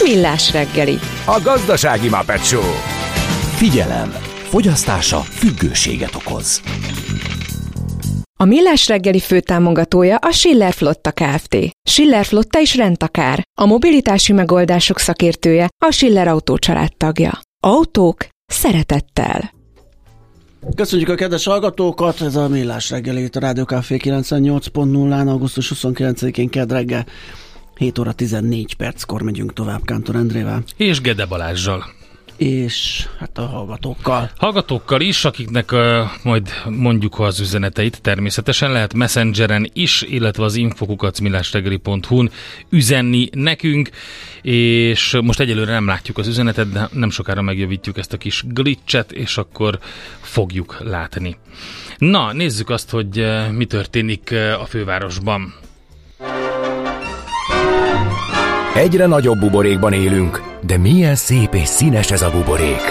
Millás reggeli. A gazdasági Muppet Show. Figyelem! Fogyasztása függőséget okoz. A Millás reggeli főtámogatója a Schiller Flotta Kft. Schiller Flotta is rendtakár. A mobilitási megoldások szakértője a Schiller Autó tagja. Autók szeretettel. Köszönjük a kedves hallgatókat, ez a Millás reggeli itt a Rádió Café 98.0-án, augusztus 29-én kedd reggel 7 óra 14 perckor megyünk tovább Kántor Endrével, és Gede Balázsjal. És hát a hallgatókkal. Hallgatókkal is, akiknek uh, majd mondjuk az üzeneteit természetesen lehet Messengeren is, illetve az infokukacmillástegeli.hu-n üzenni nekünk, és most egyelőre nem látjuk az üzenetet, de nem sokára megjavítjuk ezt a kis glitchet, és akkor fogjuk látni. Na, nézzük azt, hogy uh, mi történik uh, a fővárosban. Egyre nagyobb buborékban élünk, de milyen szép és színes ez a buborék.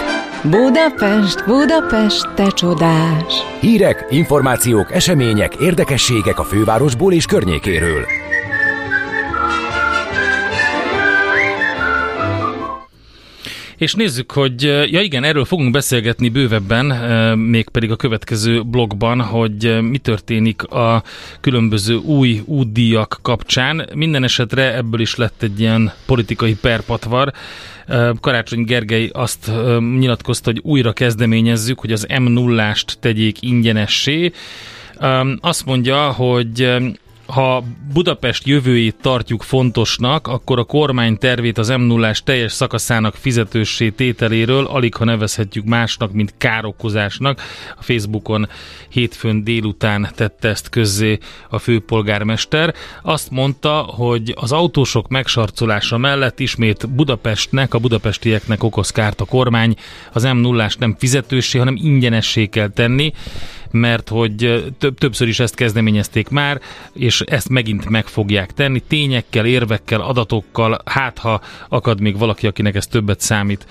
Budapest, Budapest, te csodás! Hírek, információk, események, érdekességek a fővárosból és környékéről. És nézzük, hogy ja igen, erről fogunk beszélgetni bővebben, mégpedig a következő blogban, hogy mi történik a különböző új útdíjak kapcsán. Minden esetre ebből is lett egy ilyen politikai perpatvar. Karácsony Gergely azt nyilatkozta, hogy újra kezdeményezzük, hogy az M0-ást tegyék ingyenessé. Azt mondja, hogy ha Budapest jövőjét tartjuk fontosnak, akkor a kormány tervét az m 0 teljes szakaszának fizetőssé tételéről alig ha nevezhetjük másnak, mint károkozásnak. A Facebookon hétfőn délután tette ezt közzé a főpolgármester. Azt mondta, hogy az autósok megsarcolása mellett ismét Budapestnek, a budapestieknek okoz kárt a kormány. Az m 0 nem fizetőssé, hanem ingyenessé kell tenni mert hogy több, többször is ezt kezdeményezték már, és ezt megint meg fogják tenni, tényekkel, érvekkel, adatokkal, hát ha akad még valaki, akinek ez többet számít,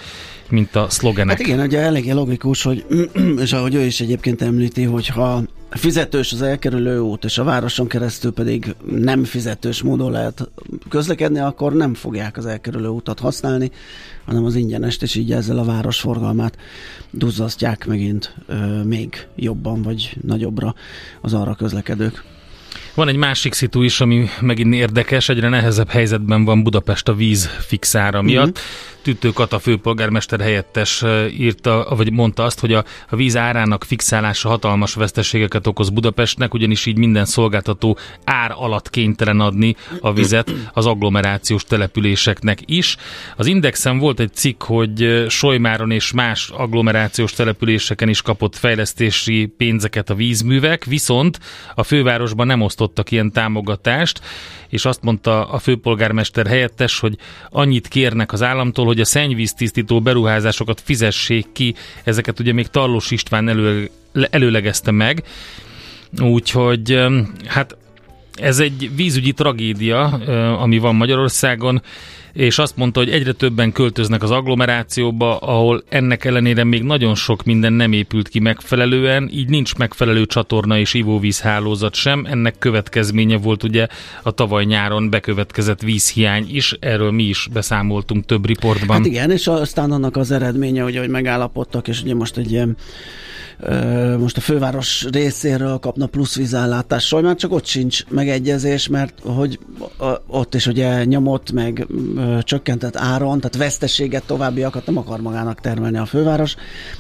mint a szlogenek. Hát igen, ugye eléggé logikus, hogy, és ahogy ő is egyébként említi, hogyha fizetős az elkerülő út, és a városon keresztül pedig nem fizetős módon lehet közlekedni, akkor nem fogják az elkerülő utat használni, hanem az ingyenest, és így ezzel a város forgalmát duzzasztják megint ö, még jobban vagy nagyobbra az arra közlekedők. Van egy másik szitu is, ami megint érdekes, egyre nehezebb helyzetben van Budapest a víz fixára miatt. Mm-hmm. Tüttő Kata főpolgármester helyettes írta, vagy mondta azt, hogy a, víz árának fixálása hatalmas veszteségeket okoz Budapestnek, ugyanis így minden szolgáltató ár alatt kénytelen adni a vizet az agglomerációs településeknek is. Az Indexen volt egy cikk, hogy Solymáron és más agglomerációs településeken is kapott fejlesztési pénzeket a vízművek, viszont a fővárosban nem osztottak ilyen támogatást, és azt mondta a főpolgármester helyettes, hogy annyit kérnek az államtól, hogy a szennyvíztisztító beruházásokat fizessék ki, ezeket ugye még Tarlós István elő, előlegezte meg, úgyhogy hát ez egy vízügyi tragédia, ami van Magyarországon és azt mondta, hogy egyre többen költöznek az agglomerációba, ahol ennek ellenére még nagyon sok minden nem épült ki megfelelően, így nincs megfelelő csatorna és ivóvízhálózat sem. Ennek következménye volt ugye a tavaly nyáron bekövetkezett vízhiány is, erről mi is beszámoltunk több riportban. Hát igen, és aztán annak az eredménye, ugye, hogy megállapodtak, és ugye most egy ilyen most a főváros részéről kapna plusz vízellátás, már csak ott sincs megegyezés, mert hogy ott is ugye nyomott, meg csökkentett áron, tehát veszteséget továbbiakat nem akar magának termelni a főváros,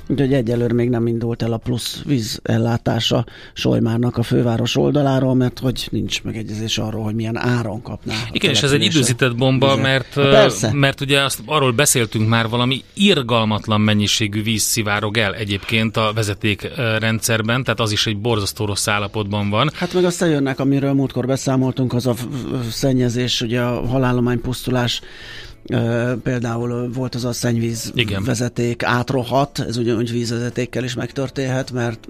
úgyhogy egyelőre még nem indult el a plusz vízellátása Solymárnak a főváros oldaláról, mert hogy nincs megegyezés arról, hogy milyen áron kapná. Igen, és ez egy időzített bomba, vizet. mert, Persze. mert ugye azt arról beszéltünk már valami irgalmatlan mennyiségű víz szivárog el egyébként a vezeték rendszerben, tehát az is egy borzasztó rossz állapotban van. Hát meg aztán jönnek, amiről múltkor beszámoltunk, az a szennyezés, ugye a halállomány pusztulás például volt az a szennyvíz Igen. vezeték átrohat, ez ugyanúgy vízvezetékkel is megtörténhet, mert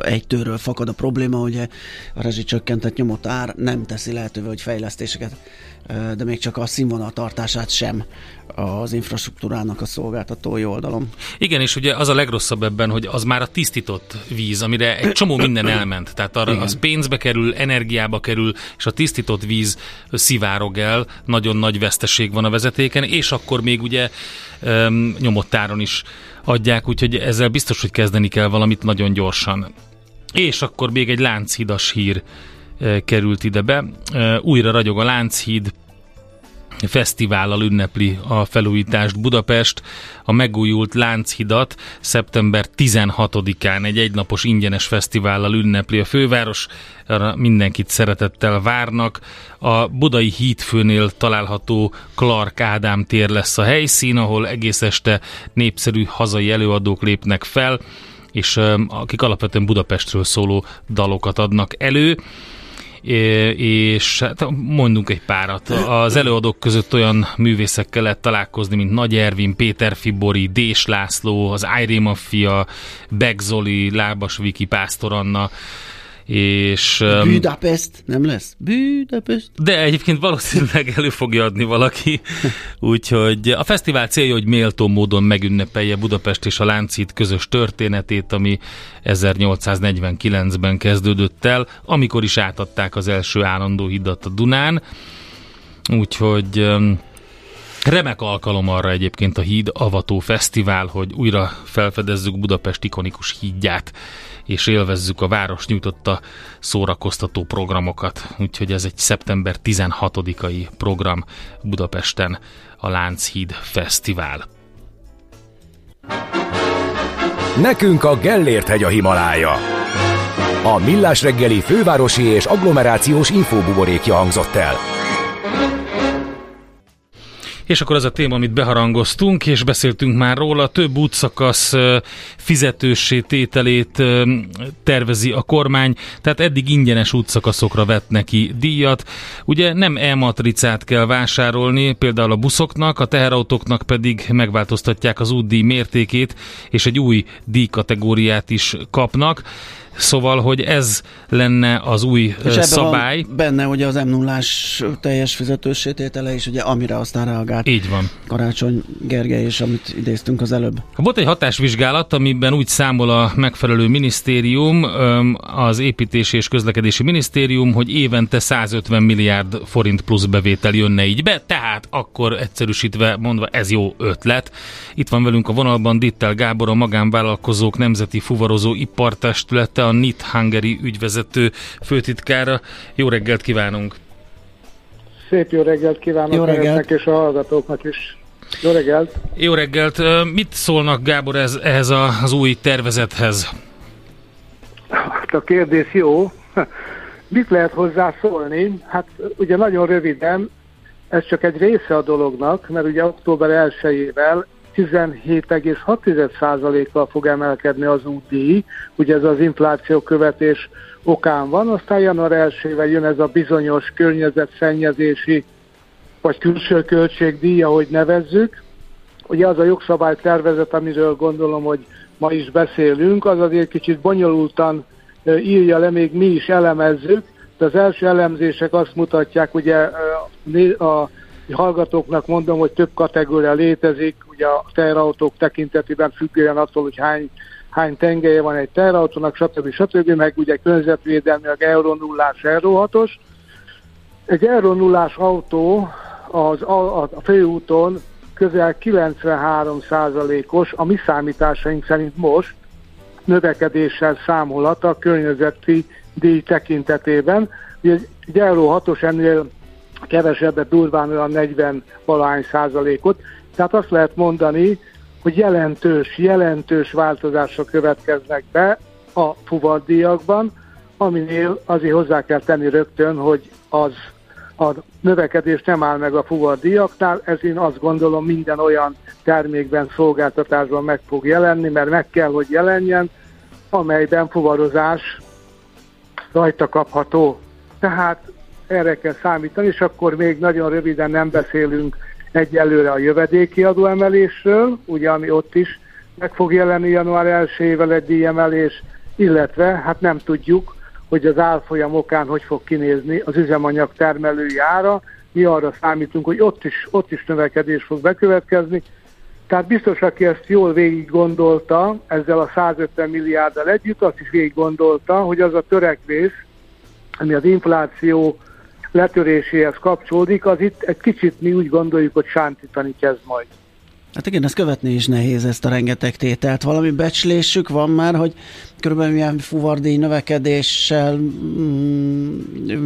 egy tőről fakad a probléma, ugye a rezsicsökkentett nyomott ár nem teszi lehetővé, hogy fejlesztéseket de még csak a színvonal tartását sem az infrastruktúrának a szolgáltatói oldalon. Igen, és ugye az a legrosszabb ebben, hogy az már a tisztított víz, amire egy csomó minden elment. Tehát arra, az pénzbe kerül, energiába kerül, és a tisztított víz szivárog el, nagyon nagy veszteség van a vezetéken, és akkor még ugye um, nyomott áron is adják, úgyhogy ezzel biztos, hogy kezdeni kell valamit nagyon gyorsan. És akkor még egy lánchidas hír került ide be. Újra ragyog a Lánchíd, fesztivállal ünnepli a felújítást Budapest. A megújult Lánchidat szeptember 16-án egy egynapos ingyenes fesztivállal ünnepli a főváros. Arra mindenkit szeretettel várnak. A budai hídfőnél található Clark Ádám tér lesz a helyszín, ahol egész este népszerű hazai előadók lépnek fel, és akik alapvetően Budapestről szóló dalokat adnak elő és hát mondunk egy párat. Az előadók között olyan művészekkel lehet találkozni, mint Nagy Ervin, Péter Fibori, Dés László, az Airé Mafia, Begzoli, Lábas Viki, Pásztor Anna, és... Budapest nem lesz? Budapest? De egyébként valószínűleg elő fogja adni valaki, úgyhogy a fesztivál célja, hogy méltó módon megünnepelje Budapest és a Láncít közös történetét, ami 1849-ben kezdődött el, amikor is átadták az első állandó hidat a Dunán, úgyhogy Remek alkalom arra egyébként a Híd Avató Fesztivál, hogy újra felfedezzük Budapest ikonikus hídját, és élvezzük a város nyújtotta szórakoztató programokat. Úgyhogy ez egy szeptember 16-ai program Budapesten, a Lánchíd Fesztivál. Nekünk a Gellért hegy a Himalája. A Millás reggeli fővárosi és agglomerációs infóbuborékja hangzott el. És akkor az a téma, amit beharangoztunk, és beszéltünk már róla, több útszakasz fizetőssé tételét tervezi a kormány, tehát eddig ingyenes útszakaszokra vett neki díjat. Ugye nem e-matricát kell vásárolni, például a buszoknak, a teherautóknak pedig megváltoztatják az útdíj mértékét, és egy új díjkategóriát is kapnak. Szóval, hogy ez lenne az új és szabály. Van benne hogy az m 0 teljes fizetősététele is, ugye, amire aztán reagált. Így van. Karácsony Gergely és amit idéztünk az előbb. Volt egy hatásvizsgálat, amiben úgy számol a megfelelő minisztérium, az építési és közlekedési minisztérium, hogy évente 150 milliárd forint plusz bevétel jönne így be, tehát akkor egyszerűsítve mondva ez jó ötlet. Itt van velünk a vonalban Dittel Gábor, a magánvállalkozók nemzeti fuvarozó ipartestülete, a NIT Hungary ügyvezető főtitkára. Jó reggelt kívánunk! Szép jó reggelt kívánok jó reggelt. és a hallgatóknak is. Jó reggelt! Jó reggelt! Mit szólnak, Gábor, ez, ehhez az új tervezethez? Hát a kérdés jó. Mit lehet hozzá szólni? Hát ugye nagyon röviden, ez csak egy része a dolognak, mert ugye október 1-ével 17,6%-kal fog emelkedni az útdíj, ugye ez az infláció követés okán van, aztán január 1 jön ez a bizonyos környezetszennyezési vagy külső költségdíj, ahogy nevezzük. Ugye az a jogszabálytervezet, amiről gondolom, hogy ma is beszélünk, az azért kicsit bonyolultan írja le, még mi is elemezzük, de az első elemzések azt mutatják, ugye a hallgatóknak mondom, hogy több kategória létezik, ugye a teherautók tekintetében függően attól, hogy hány, hány tengelye van egy teherautónak, stb. stb. meg ugye a Euro 0 Euro 6-os. Egy Euro 0 autó az, a, a főúton közel 93%-os, a mi számításaink szerint most növekedéssel számolhat a környezeti díj tekintetében. Ugye egy Euro 6-os ennél kevesebbet, durván olyan 40 valahány százalékot. Tehát azt lehet mondani, hogy jelentős, jelentős változások következnek be a fuvardíjakban, aminél azért hozzá kell tenni rögtön, hogy az a növekedés nem áll meg a fuvardíjaknál, ez én azt gondolom minden olyan termékben, szolgáltatásban meg fog jelenni, mert meg kell, hogy jelenjen, amelyben fuvarozás rajta kapható. Tehát erre kell számítani, és akkor még nagyon röviden nem beszélünk egyelőre a jövedéki adóemelésről, ugye ami ott is meg fog jelenni január 1-ével egy díjemelés, illetve hát nem tudjuk, hogy az árfolyam okán hogy fog kinézni az üzemanyag termelői ára. Mi arra számítunk, hogy ott is, ott is növekedés fog bekövetkezni. Tehát biztos, aki ezt jól végig gondolta, ezzel a 150 milliárddal együtt, azt is végig gondolta, hogy az a törekvés, ami az infláció letöréséhez kapcsolódik, az itt egy kicsit mi úgy gondoljuk, hogy sántítani kezd majd. Hát igen, ezt követni is nehéz ezt a rengeteg tételt. Valami becslésük van már, hogy körülbelül milyen fuvardíj növekedéssel, mm,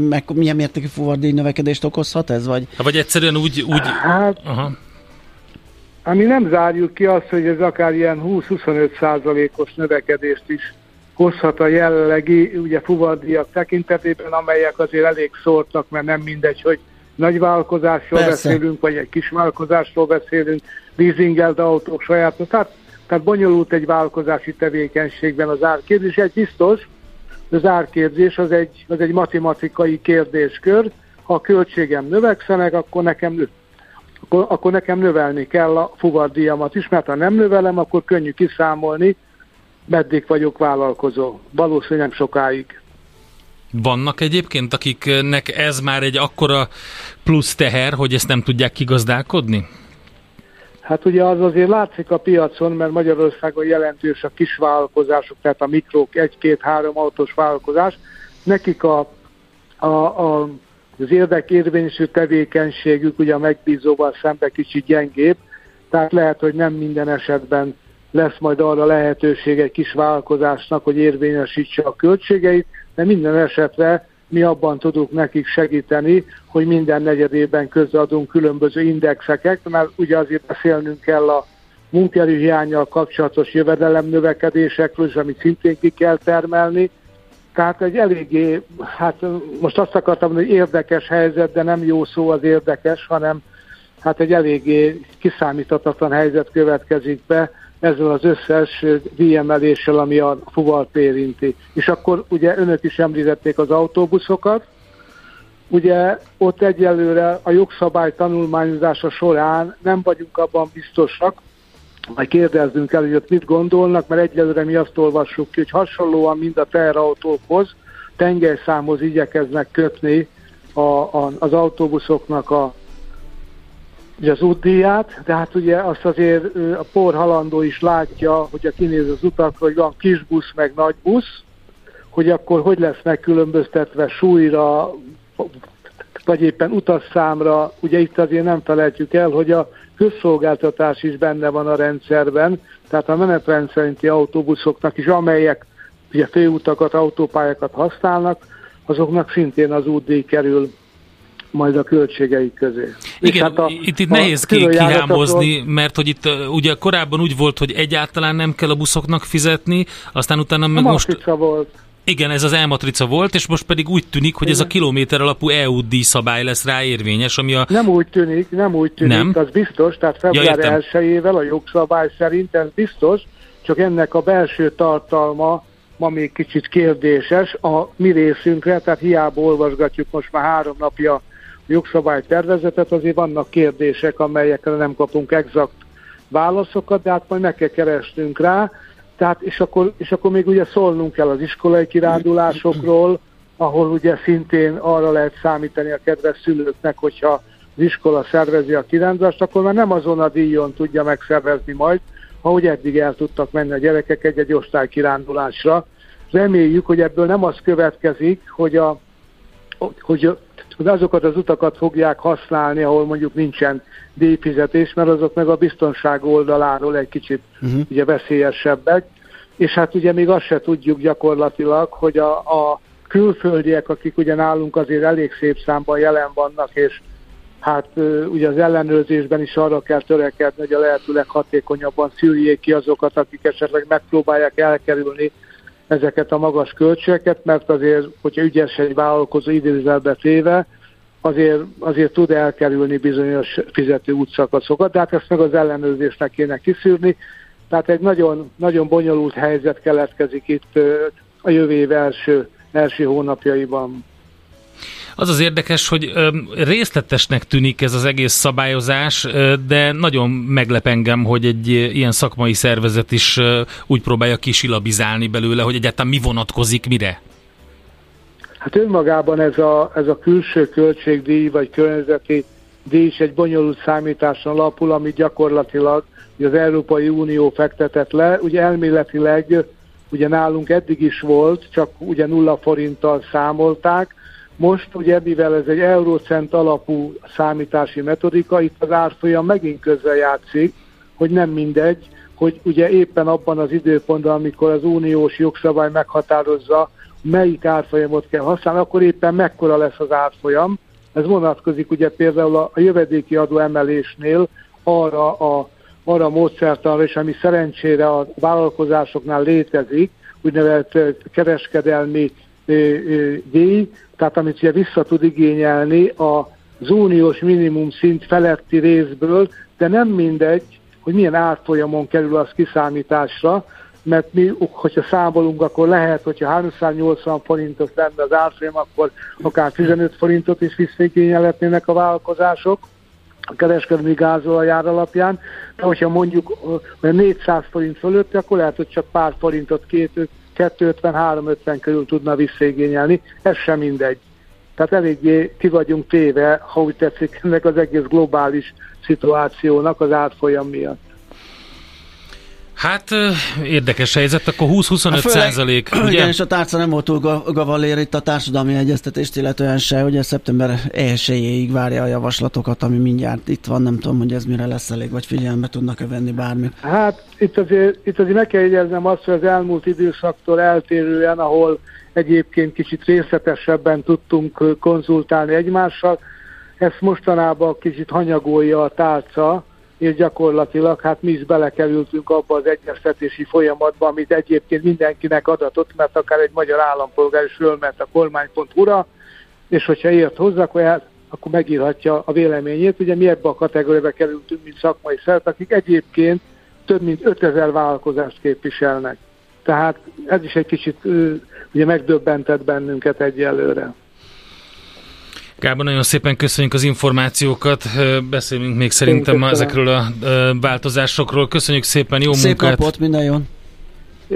meg milyen mértékű fuvardíj növekedést okozhat ez? Vagy, vagy egyszerűen úgy... úgy... Hát, Aha. ami nem zárjuk ki azt, hogy ez akár ilyen 20-25 százalékos növekedést is hozhat a jelenlegi ugye fuvardiak tekintetében, amelyek azért elég szórtak, mert nem mindegy, hogy nagy vállalkozásról Persze. beszélünk, vagy egy kis vállalkozásról beszélünk, leasingelt autók saját, tehát, tehát bonyolult egy vállalkozási tevékenységben az árképzés. Egy biztos, az árképzés az egy, az egy matematikai kérdéskör, ha a költségem növekszenek, akkor nekem akkor, akkor nekem növelni kell a fuvardíjamat is, mert ha nem növelem, akkor könnyű kiszámolni, meddig vagyok vállalkozó. Valószínűleg nem sokáig. vannak egyébként, akiknek ez már egy akkora plusz teher, hogy ezt nem tudják kigazdálkodni? Hát ugye az azért látszik a piacon, mert Magyarországon jelentős a kisvállalkozások, tehát a mikrók, egy-két-három autós vállalkozás. Nekik a, a, a, az érdekérvényesű tevékenységük ugye a megbízóval szembe kicsit gyengébb, tehát lehet, hogy nem minden esetben lesz majd arra lehetőség egy kis vállalkozásnak, hogy érvényesítse a költségeit, de minden esetre mi abban tudunk nekik segíteni, hogy minden negyedében közreadunk különböző indexeket, mert ugye azért beszélnünk kell a munkerőhiányjal kapcsolatos jövedelem növekedésekről, és amit szintén ki kell termelni. Tehát egy eléggé, hát most azt akartam mondani, hogy érdekes helyzet, de nem jó szó az érdekes, hanem hát egy eléggé kiszámíthatatlan helyzet következik be, ezzel az összes díjemeléssel, ami a fuvart érinti. És akkor ugye önök is említették az autóbuszokat, Ugye ott egyelőre a jogszabály tanulmányozása során nem vagyunk abban biztosak, majd kérdezzünk el, hogy ott mit gondolnak, mert egyelőre mi azt olvassuk ki, hogy hasonlóan mind a teherautókhoz, tengelyszámhoz igyekeznek kötni a, a, az autóbuszoknak a ugye az útdíját, de hát ugye azt azért a por halandó is látja, hogy a kinéz az utakra, hogy van kis busz, meg nagy busz, hogy akkor hogy lesz megkülönböztetve súlyra, vagy éppen utasszámra, ugye itt azért nem felejtjük el, hogy a közszolgáltatás is benne van a rendszerben, tehát a menetrend szerinti autóbuszoknak is, amelyek ugye főutakat, autópályákat használnak, azoknak szintén az útdíj kerül majd a költségeik közé. Igen, hát a, itt, itt a nehéz kihámozni, mert hogy itt ugye korábban úgy volt, hogy egyáltalán nem kell a buszoknak fizetni, aztán utána meg most... volt. Igen, ez az elmatrica volt, és most pedig úgy tűnik, hogy Igen. ez a kilométer alapú EU díjszabály lesz rá érvényes, ami a... Nem úgy tűnik, nem úgy tűnik, nem? az biztos, tehát február ja, 1 a jogszabály szerint ez biztos, csak ennek a belső tartalma ma még kicsit kérdéses a mi részünkre, tehát hiába olvasgatjuk most már három napja jogszabálytervezetet, azért vannak kérdések, amelyekre nem kapunk exakt válaszokat, de hát majd meg kell keresnünk rá. Tehát, és akkor, és akkor még ugye szólnunk kell az iskolai kirándulásokról, ahol ugye szintén arra lehet számítani a kedves szülőknek, hogyha az iskola szervezi a kirándulást, akkor már nem azon a díjon tudja megszervezni majd, ahogy eddig el tudtak menni a gyerekek egy-egy osztály kirándulásra. Reméljük, hogy ebből nem az következik, hogy, a, hogy hogy azokat az utakat fogják használni, ahol mondjuk nincsen díjfizetés, mert azok meg a biztonság oldaláról egy kicsit uh-huh. ugye veszélyesebbek. És hát ugye még azt se tudjuk gyakorlatilag, hogy a, a külföldiek, akik ugye nálunk azért elég szép számban jelen vannak, és hát ugye az ellenőrzésben is arra kell törekedni, hogy a lehető leghatékonyabban szüljék ki azokat, akik esetleg megpróbálják elkerülni ezeket a magas költségeket, mert azért, hogyha ügyes egy vállalkozó idézelbe téve, azért, azért tud elkerülni bizonyos fizető útszakaszokat, de hát ezt meg az ellenőrzésnek kéne kiszűrni. Tehát egy nagyon, nagyon bonyolult helyzet keletkezik itt a jövő év első, első hónapjaiban. Az az érdekes, hogy részletesnek tűnik ez az egész szabályozás, de nagyon meglep engem, hogy egy ilyen szakmai szervezet is úgy próbálja kisilabizálni belőle, hogy egyáltalán mi vonatkozik mire. Hát önmagában ez a, ez a külső költségdíj vagy környezeti díj is egy bonyolult számításon alapul, ami gyakorlatilag az Európai Unió fektetett le. Ugye elméletileg ugye nálunk eddig is volt, csak ugye nulla forinttal számolták, most ugye, mivel ez egy eurocent alapú számítási metodika, itt az árfolyam megint közre játszik, hogy nem mindegy, hogy ugye éppen abban az időpontban, amikor az uniós jogszabály meghatározza, melyik árfolyamot kell használni, akkor éppen mekkora lesz az árfolyam. Ez vonatkozik ugye például a, jövedéki adó emelésnél arra a, arra módszertanra, és ami szerencsére a vállalkozásoknál létezik, úgynevezett kereskedelmi díj, tehát amit ugye vissza tud igényelni az uniós minimum szint feletti részből, de nem mindegy, hogy milyen árfolyamon kerül az kiszámításra, mert mi, hogyha számolunk, akkor lehet, hogyha 380 forintos lenne az árfolyam, akkor akár 15 forintot is visszaigényelhetnének a vállalkozások a kereskedelmi gázolajár alapján, de hogyha mondjuk 400 forint fölött, akkor lehet, hogy csak pár forintot, két 250-350 körül tudna visszaigényelni, ez sem mindegy. Tehát eléggé ki vagyunk téve, ha úgy tetszik, ennek az egész globális szituációnak az átfolyam miatt. Hát érdekes helyzet, akkor 20-25 hát százalék, ugye? Igen, és a tárca nem volt túl gavalér itt a társadalmi egyeztetést, illetően se, ugye szeptember 1 várja a javaslatokat, ami mindjárt itt van, nem tudom, hogy ez mire lesz elég, vagy figyelembe tudnak-e venni bármit. Hát itt azért, itt azért meg kell jegyeznem azt, hogy az elmúlt időszaktól eltérően, ahol egyébként kicsit részletesebben tudtunk konzultálni egymással, ezt mostanában kicsit hanyagolja a tárca, és gyakorlatilag hát mi is belekerültünk abba az egyeztetési folyamatba, amit egyébként mindenkinek adatott, mert akár egy magyar állampolgár is fölment a kormány.hu-ra, és hogyha ért hozzá, akkor, el, akkor megírhatja a véleményét. Ugye mi ebbe a kategóriába kerültünk, mint szakmai szert, akik egyébként több mint 5000 vállalkozást képviselnek. Tehát ez is egy kicsit ugye megdöbbentett bennünket egyelőre. Gábor, nagyon szépen köszönjük az információkat, beszélünk még szerintem ma ezekről a változásokról. Köszönjük szépen, jó Szép munkát! Szép napot, minden jó!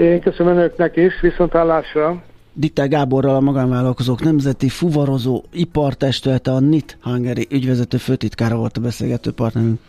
Én köszönöm önöknek is, viszontlátásra! Ditte Gáborral a magánvállalkozók nemzeti fuvarozó ipartestülete, a NIT Hungary ügyvezető főtitkára volt a beszélgető partnerünk.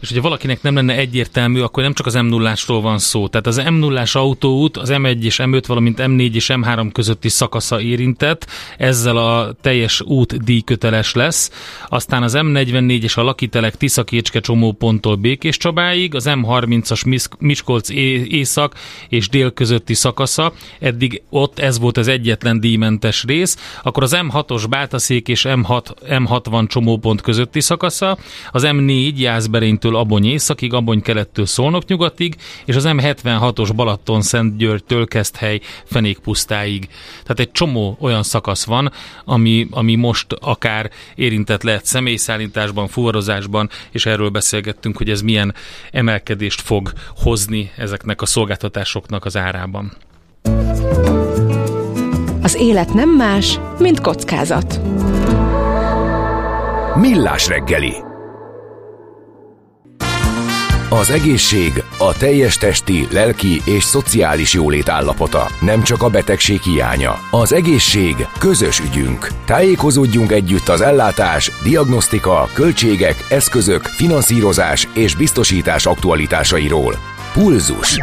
És hogyha valakinek nem lenne egyértelmű, akkor nem csak az m 0 van szó. Tehát az m 0 autóút az M1 és M5, valamint M4 és M3 közötti szakasza érintett, ezzel a teljes út díjköteles lesz. Aztán az M44 és a Lakitelek Tiszakécske csomóponttól Békés Csabáig, az M30-as Miskolc észak és dél közötti szakasza, eddig ott ez volt az egyetlen díjmentes rész, akkor az M6-os Bátaszék és M6, M60 csomópont közötti szakasza, az M4 Jászberénytől Abony északig, Abony kelettől Szolnok nyugatig, és az M76-os Balaton Szentgyörgytől Keszthely Fenékpusztáig. Tehát egy csomó olyan szakasz van, ami, ami most akár érintett lehet személyszállításban, fuvarozásban, és erről beszélgettünk, hogy ez milyen emelkedést fog hozni ezeknek a szolgáltatásoknak az árában. Az élet nem más, mint kockázat. Millás reggeli. Az egészség a teljes testi, lelki és szociális jólét állapota, nem csak a betegség hiánya. Az egészség közös ügyünk. Tájékozódjunk együtt az ellátás, diagnosztika, költségek, eszközök, finanszírozás és biztosítás aktualitásairól. Pulzus.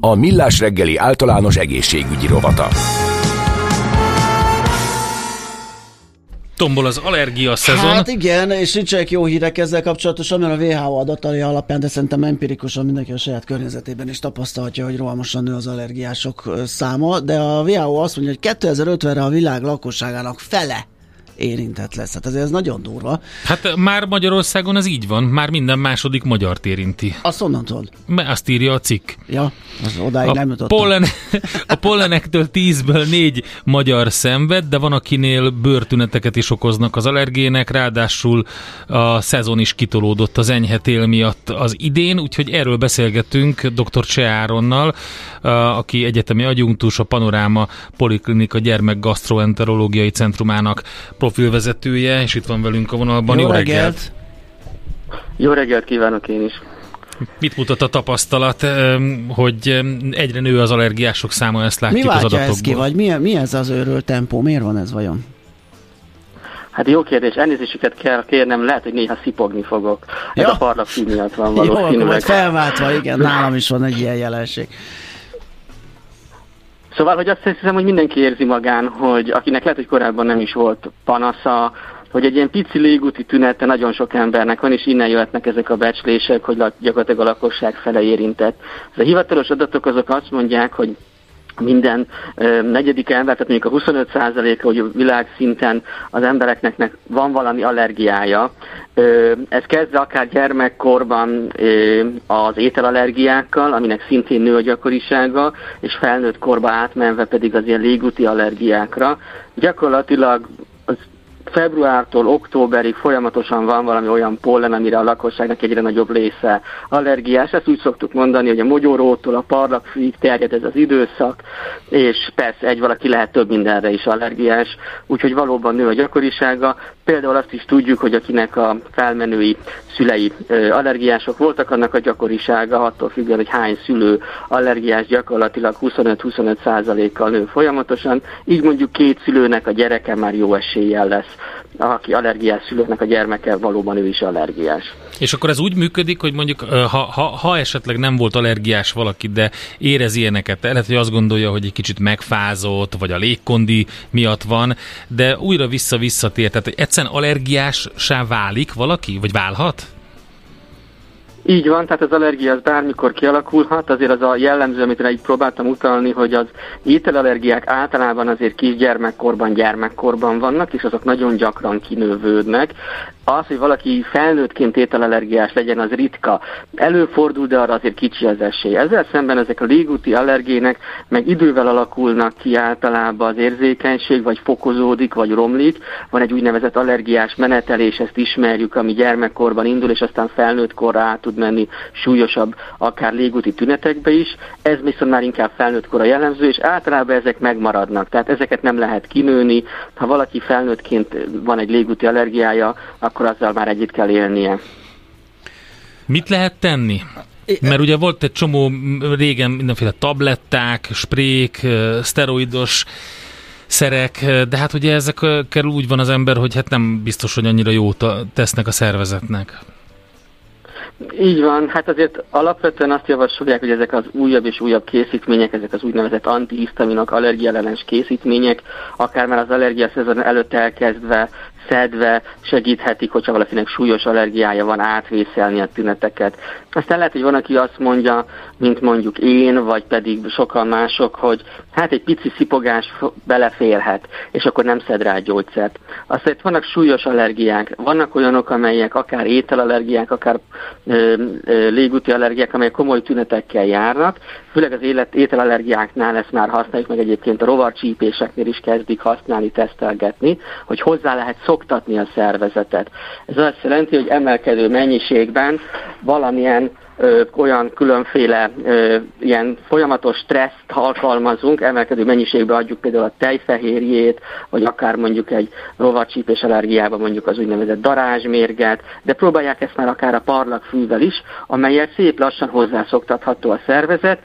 A Millás reggeli általános egészségügyi rovata. Tombol az allergia szezon. Hát igen, és nincsenek jó hírek ezzel kapcsolatosan, mert a WHO adatai alapján, de szerintem empirikusan mindenki a saját környezetében is tapasztalhatja, hogy rohamosan nő az allergiások száma, de a WHO azt mondja, hogy 2050-re a világ lakosságának fele érintett lesz. Hát ezért ez nagyon durva. Hát már Magyarországon ez így van, már minden második magyart érinti. Azt onnan tudod? Azt írja a cikk. Ja, az odáig a nem jutottam. Pollen, a pollenektől tízből négy magyar szenved, de van akinél bőrtüneteket is okoznak az allergének, ráadásul a szezon is kitolódott az enyhetél miatt az idén, úgyhogy erről beszélgetünk dr. Cseáronnal, aki egyetemi agyunktus, a Panoráma Poliklinika Gyermek Centrumának profilvezetője, és itt van velünk a vonalban. Jó, Jó reggelt! reggelt! Jó reggelt kívánok én is! Mit mutat a tapasztalat, hogy egyre nő az allergiások száma, ezt látjuk mi az adatokból? ezt ki, vagy mi, mi ez az őrölt tempó? Miért van ez vajon? Hát jó kérdés, elnézésüket kell kérnem, lehet, hogy néha szipogni fogok. Ja. Ez a parlagfű miatt van valószínűleg. Jó, felváltva, igen, nálam is van egy ilyen jelenség. Szóval, hogy azt hiszem, hogy mindenki érzi magán, hogy akinek lehet, hogy korábban nem is volt panasza, hogy egy ilyen pici légúti tünete nagyon sok embernek van, és innen jöhetnek ezek a becslések, hogy gyakorlatilag a lakosság fele érintett. A hivatalos adatok azok azt mondják, hogy minden ö, negyedik ember, tehát mondjuk a 25%-a, hogy világszinten az embereknek van valami allergiája. Ö, ez kezdve akár gyermekkorban ö, az ételallergiákkal, aminek szintén nő a gyakorisága, és felnőtt korba átmenve pedig az ilyen légúti allergiákra. Gyakorlatilag februártól októberig folyamatosan van valami olyan pollen, amire a lakosságnak egyre nagyobb része allergiás. Ezt úgy szoktuk mondani, hogy a mogyorótól a parlagfűig terjed ez az időszak, és persze egy valaki lehet több mindenre is allergiás, úgyhogy valóban nő a gyakorisága. Például azt is tudjuk, hogy akinek a felmenői szülei allergiások voltak, annak a gyakorisága attól függően, hogy hány szülő allergiás gyakorlatilag 25-25 százalékkal nő folyamatosan, így mondjuk két szülőnek a gyereke már jó eséllyel lesz aki allergiás szülőknek a gyermeke valóban ő is allergiás. És akkor ez úgy működik, hogy mondjuk ha, ha, ha esetleg nem volt allergiás valaki, de érez ilyeneket, lehet, hogy azt gondolja, hogy egy kicsit megfázott, vagy a légkondi miatt van, de újra vissza-visszatér, tehát egyszerűen allergiássá válik valaki, vagy válhat? Így van, tehát az allergia az bármikor kialakulhat, azért az a jellemző, amit így próbáltam utalni, hogy az ételallergiák általában azért kisgyermekkorban, gyermekkorban vannak, és azok nagyon gyakran kinővődnek. Az, hogy valaki felnőttként ételallergiás legyen, az ritka. Előfordul, de arra azért kicsi az esély. Ezzel szemben ezek a légúti allergének meg idővel alakulnak ki általában az érzékenység, vagy fokozódik, vagy romlik. Van egy úgynevezett allergiás menetelés, ezt ismerjük, ami gyermekkorban indul, és aztán felnőtt korra át tud menni súlyosabb, akár légúti tünetekbe is. Ez viszont már inkább felnőtt kora jellemző, és általában ezek megmaradnak. Tehát ezeket nem lehet kinőni. Ha valaki felnőttként van egy légúti allergiája, akkor azzal már együtt kell élnie. Mit lehet tenni? Mert ugye volt egy csomó régen mindenféle tabletták, sprék, szteroidos szerek, de hát ugye ezekkel úgy van az ember, hogy hát nem biztos, hogy annyira jót tesznek a szervezetnek. Így van, hát azért alapvetően azt javasolják, hogy ezek az újabb és újabb készítmények, ezek az úgynevezett antihisztaminok, allergiellenes készítmények, akár már az allergia szezon előtt elkezdve szedve segíthetik, hogyha valakinek súlyos allergiája van, átvészelni a tüneteket. Aztán lehet, hogy van, aki azt mondja, mint mondjuk én, vagy pedig sokan mások, hogy hát egy pici szipogás beleférhet, és akkor nem szed rá gyógyszert. Aztán itt vannak súlyos allergiák, vannak olyanok, amelyek akár ételallergiák, akár ö, ö, légúti allergiák, amelyek komoly tünetekkel járnak, főleg az élet, ételallergiáknál ezt már használjuk, meg egyébként a rovarcsípéseknél is kezdik használni, tesztelgetni, hogy hozzá lehet szoktatni a szervezetet. Ez azt jelenti, hogy emelkedő mennyiségben valamilyen ö, olyan különféle ö, ilyen folyamatos stresszt alkalmazunk, emelkedő mennyiségbe adjuk például a tejfehérjét, vagy akár mondjuk egy rovacsípés allergiában mondjuk az úgynevezett darázsmérget, de próbálják ezt már akár a parlagfűvel is, amelyet szép lassan hozzászoktatható a szervezet,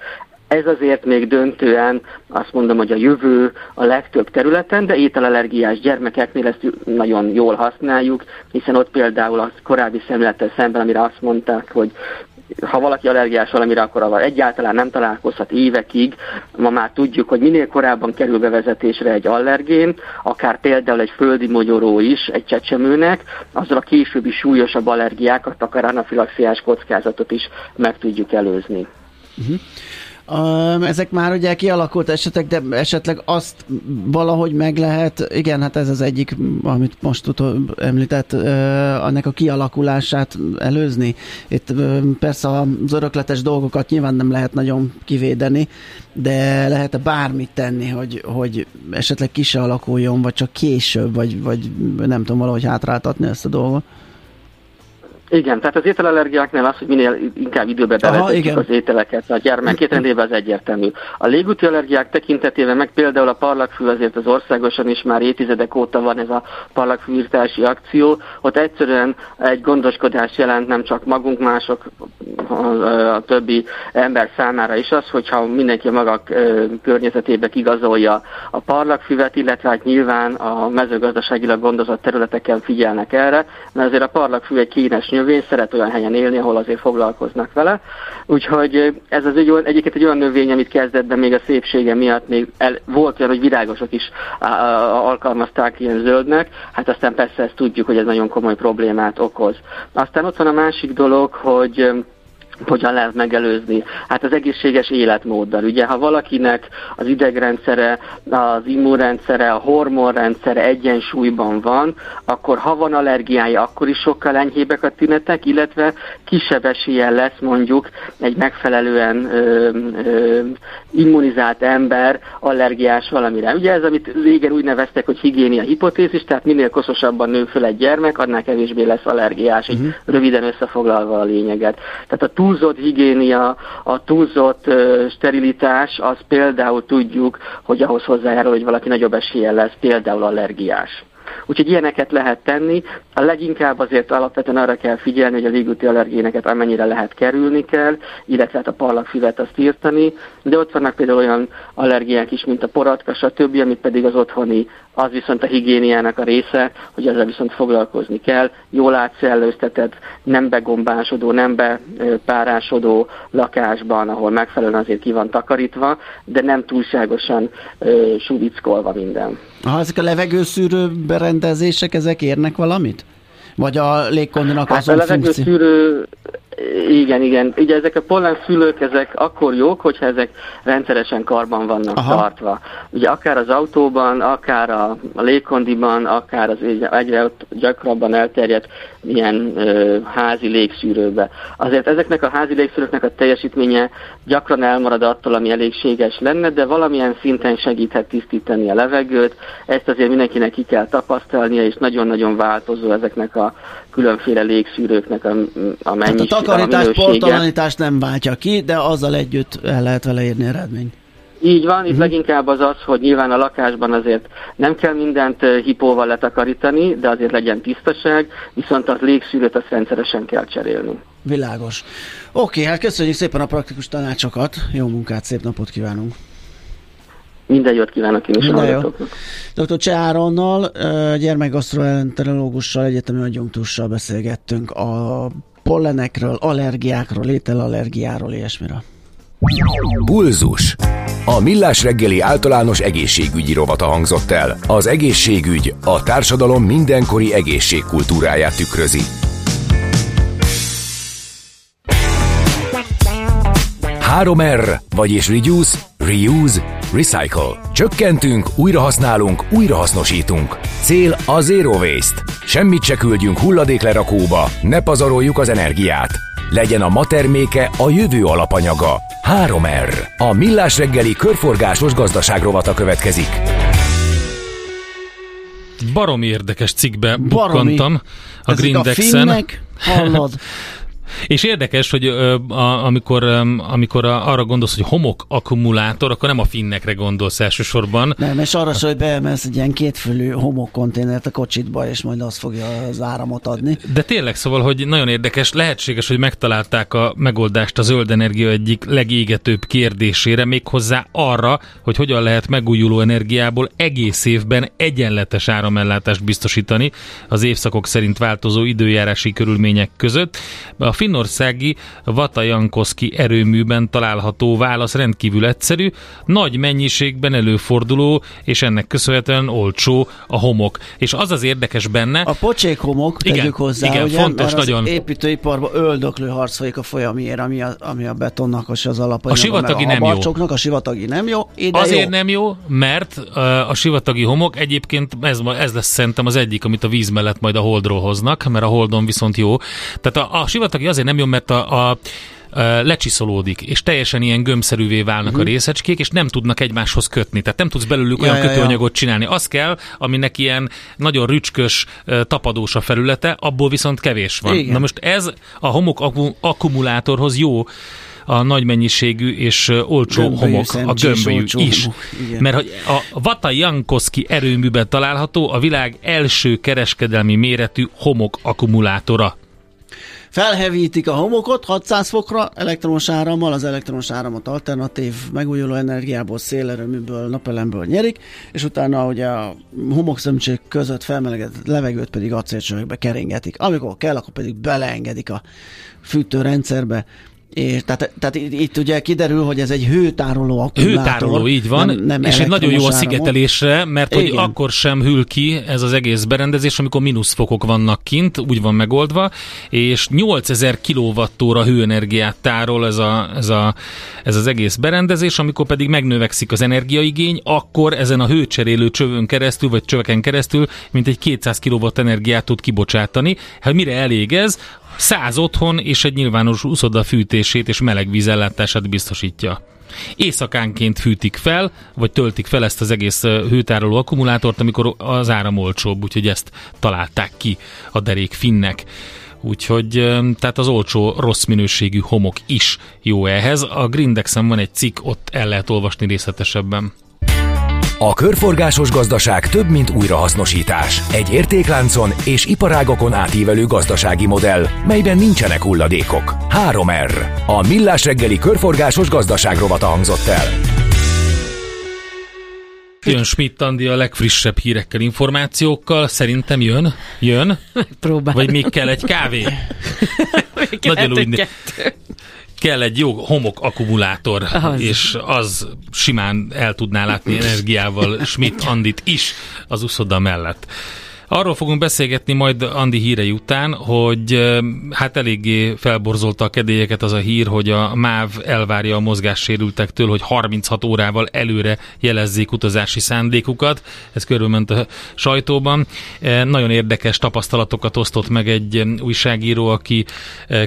ez azért még döntően azt mondom, hogy a jövő a legtöbb területen, de ételallergiás gyermekeknél ezt nagyon jól használjuk, hiszen ott például a korábbi szemlettel szemben, amire azt mondták, hogy ha valaki allergiás valamire, akkor avval egyáltalán nem találkozhat évekig. Ma már tudjuk, hogy minél korábban kerül bevezetésre egy allergén, akár például egy földi mogyoró is egy csecsemőnek, azzal a későbbi súlyosabb allergiákat, akár anafilaxiás kockázatot is meg tudjuk előzni. Uh-huh. Ezek már ugye kialakult esetek, de esetleg azt valahogy meg lehet, igen, hát ez az egyik, amit most utol, említett, annak a kialakulását előzni. Itt persze az örökletes dolgokat nyilván nem lehet nagyon kivédeni, de lehet-e bármit tenni, hogy, hogy esetleg ki se alakuljon, vagy csak később, vagy, vagy nem tudom, valahogy hátráltatni ezt a dolgot? Igen, tehát az ételallergiáknál az, hogy minél inkább időbe bevezetjük az ételeket a gyermek étrendébe az egyértelmű. A légúti allergiák tekintetében meg például a parlagfű azért az országosan is már évtizedek óta van ez a parlagfűírtási akció, ott egyszerűen egy gondoskodás jelent nem csak magunk, mások, a, a többi ember számára is az, hogyha mindenki a maga környezetébe igazolja a parlagfüvet, illetve hát nyilván a mezőgazdaságilag gondozott területeken figyelnek erre, mert azért a parlagfű egy kínes növény, szeret olyan helyen élni, ahol azért foglalkoznak vele. Úgyhogy ez az egy, egyébként egy olyan növény, amit kezdetben még a szépsége miatt még el, volt olyan, hogy virágosok is alkalmazták ilyen zöldnek, hát aztán persze ezt tudjuk, hogy ez nagyon komoly problémát okoz. Aztán ott van a másik dolog, hogy hogyan lehet megelőzni? Hát az egészséges életmóddal. Ugye, ha valakinek az idegrendszere, az immunrendszere, a hormonrendszere egyensúlyban van, akkor ha van allergiája, akkor is sokkal enyhébbek a tünetek, illetve kisebb eséllyel lesz mondjuk egy megfelelően ö, ö, immunizált ember allergiás valamire. Ugye ez, amit régen úgy neveztek, hogy higiénia hipotézis, tehát minél koszosabban nő föl egy gyermek, annál kevésbé lesz allergiás, uh-huh. röviden összefoglalva a lényeget. Tehát a túlzott higiénia, a túlzott sterilitás, az például tudjuk, hogy ahhoz hozzájárul, hogy valaki nagyobb esélye lesz például allergiás. Úgyhogy ilyeneket lehet tenni. A leginkább azért alapvetően arra kell figyelni, hogy a légúti allergéneket amennyire lehet kerülni kell, illetve hát a parlagfüvet azt írtani, de ott vannak például olyan allergiák is, mint a poratka, stb., amit pedig az otthoni, az viszont a higiéniának a része, hogy ezzel viszont foglalkozni kell. Jól átszellőztetett, nem begombásodó, nem bepárásodó lakásban, ahol megfelelően azért ki van takarítva, de nem túlságosan uh, suvickolva minden. Ha ezek a levegőszűrő berendezések, ezek érnek valamit? Vagy a légkondinak hát azon a levegőszűrő, igen, igen. Ugye ezek a pollenfülők, ezek akkor jók, hogyha ezek rendszeresen karban vannak Aha. tartva. Ugye akár az autóban, akár a, a légkondiban, akár az egyre gyakrabban elterjedt ilyen ö, házi légszűrőbe. Azért ezeknek a házi légszűrőknek a teljesítménye gyakran elmarad attól, ami elégséges lenne, de valamilyen szinten segíthet tisztítani a levegőt. Ezt azért mindenkinek ki kell tapasztalnia, és nagyon-nagyon változó ezeknek a különféle légszűrőknek a, a mennyiség, Tehát a takarítás, portalanítást nem váltja ki, de azzal együtt el lehet vele érni eredményt. Így van, itt uh-huh. leginkább az az, hogy nyilván a lakásban azért nem kell mindent hipóval letakarítani, de azért legyen tisztaság, viszont az légszűrőt azt rendszeresen kell cserélni. Világos. Oké, hát köszönjük szépen a praktikus tanácsokat, jó munkát, szép napot kívánunk! Minden jót kívánok én is Minden jó. Dr. Cseh Áronnal, gyermekgasztroenterológussal, egyetemi adjunktussal beszélgettünk a pollenekről, allergiákról, ételallergiáról, ilyesmiről. Pulzus. A Millás reggeli általános egészségügyi rovata hangzott el. Az egészségügy a társadalom mindenkori egészségkultúráját tükrözi. 3R, vagyis Reduce, Reuse, Recycle. Csökkentünk, újrahasználunk, újrahasznosítunk. Cél a Zero Waste. Semmit se küldjünk hulladéklerakóba, ne pazaroljuk az energiát. Legyen a ma terméke a jövő alapanyaga. 3R. A Millás reggeli körforgásos gazdaságrovata következik. Baromi érdekes cikkbe bukkantam a Grindexen. hallod? És érdekes, hogy ö, a, amikor, ö, amikor a, arra gondolsz, hogy homok akkumulátor, akkor nem a finnekre gondolsz elsősorban. Nem, és arra hogy beemelsz egy ilyen kétfülű homok konténert a kocsitba, és majd az fogja az áramot adni. De tényleg szóval, hogy nagyon érdekes, lehetséges, hogy megtalálták a megoldást a zöld energia egyik legégetőbb kérdésére, méghozzá arra, hogy hogyan lehet megújuló energiából egész évben egyenletes áramellátást biztosítani az évszakok szerint változó időjárási körülmények között. A finnországi Vatajankoszki erőműben található válasz rendkívül egyszerű, nagy mennyiségben előforduló, és ennek köszönhetően olcsó a homok. És az az érdekes benne... A pocsék homok, igen, tegyük hozzá, igen, ugye, fontos, mert nagyon. az építőiparban öldöklő harc folyik a folyamiért, ami a, ami a betonnak és az alapanyag. A sivatagi nem a jó. A sivatagi nem jó, ide Azért jó. nem jó, mert a sivatagi homok egyébként ez, ez lesz szerintem az egyik, amit a víz mellett majd a holdról hoznak, mert a holdon viszont jó. Tehát a, a sivatagi azért nem jó, mert a, a lecsiszolódik, és teljesen ilyen gömbszerűvé válnak uh-huh. a mhm. részecskék, és nem tudnak egymáshoz kötni. Tehát nem tudsz belőlük olyan ja, kötőanyagot ja. csinálni. Az kell, aminek ilyen nagyon rücskös, tapadós a felülete, abból viszont kevés van. Igen. Na most ez a homok akkumulátorhoz jó, a nagy mennyiségű és olcsó gömbölyű homok, a gömbölyű is. Homok, Mert hogy a Vata Jankoszki erőműben található a világ első kereskedelmi méretű homok akkumulátora felhevítik a homokot 600 fokra elektromos árammal, az elektromos áramot alternatív megújuló energiából, szélerőműből, napelemből nyerik, és utána ugye a homokszömcség között felmelegedett levegőt pedig acélcsövekbe keringetik. Amikor kell, akkor pedig beleengedik a fűtőrendszerbe, És tehát, tehát itt, itt ugye kiderül, hogy ez egy hőtároló akkumulátor. Hőtároló, így van, nem, nem és egy nagyon jó a szigetelésre, mert hogy Igen. akkor sem hűl ki ez az egész berendezés, amikor mínuszfokok vannak kint, úgy van megoldva, és 8000 kWh hőenergiát tárol ez, a, ez, a, ez az egész berendezés, amikor pedig megnövekszik az energiaigény, akkor ezen a hőcserélő csövön keresztül, vagy csöveken keresztül, mint egy 200 kW energiát tud kibocsátani. Hát mire elég ez? 100 otthon és egy nyilvános uszoda fűtését és melegvízellátását biztosítja. Éjszakánként fűtik fel, vagy töltik fel ezt az egész hőtároló akkumulátort, amikor az áram olcsóbb, úgyhogy ezt találták ki a derék finnek. Úgyhogy tehát az olcsó, rossz minőségű homok is jó ehhez. A Grindexen van egy cikk, ott el lehet olvasni részletesebben. A körforgásos gazdaság több, mint újrahasznosítás. Egy értékláncon és iparágokon átívelő gazdasági modell, melyben nincsenek hulladékok. 3R. A Millás reggeli körforgásos gazdaság rovata hangzott el. Jön Schmidt Andi a legfrissebb hírekkel, információkkal. Szerintem jön. Jön. Próbál. Vagy még kell egy kávé? Nagyon úgy kell egy jó homok akkumulátor, Az. és az simán el tudná látni energiával Schmidt Andit is az uszoda mellett. Arról fogunk beszélgetni majd Andi hírei után, hogy hát eléggé felborzolta a kedélyeket az a hír, hogy a MÁV elvárja a mozgássérültektől, hogy 36 órával előre jelezzék utazási szándékukat. Ez körülment a sajtóban. Nagyon érdekes tapasztalatokat osztott meg egy újságíró, aki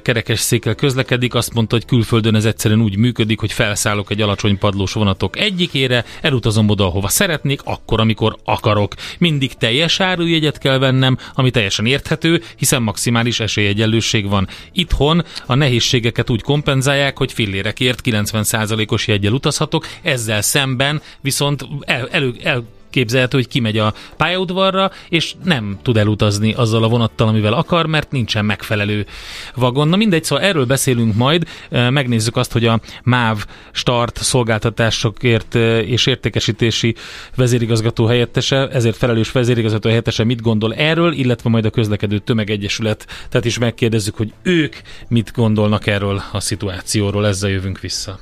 kerekes székkel közlekedik. Azt mondta, hogy külföldön ez egyszerűen úgy működik, hogy felszállok egy alacsony padlós vonatok egyikére, elutazom oda, ahova szeretnék, akkor, amikor akarok. Mindig teljes árujegyet kell vennem, ami teljesen érthető, hiszen maximális esélyegyenlőség van. Itthon a nehézségeket úgy kompenzálják, hogy fillérekért 90%-os jeggyel utazhatok, ezzel szemben viszont el, elő, el képzelhető, hogy kimegy a pályaudvarra, és nem tud elutazni azzal a vonattal, amivel akar, mert nincsen megfelelő vagon. Na mindegy, szóval erről beszélünk majd, megnézzük azt, hogy a MÁV start szolgáltatásokért és értékesítési vezérigazgató helyettese, ezért felelős vezérigazgató helyettese mit gondol erről, illetve majd a közlekedő tömegegyesület, tehát is megkérdezzük, hogy ők mit gondolnak erről a szituációról, ezzel jövünk vissza.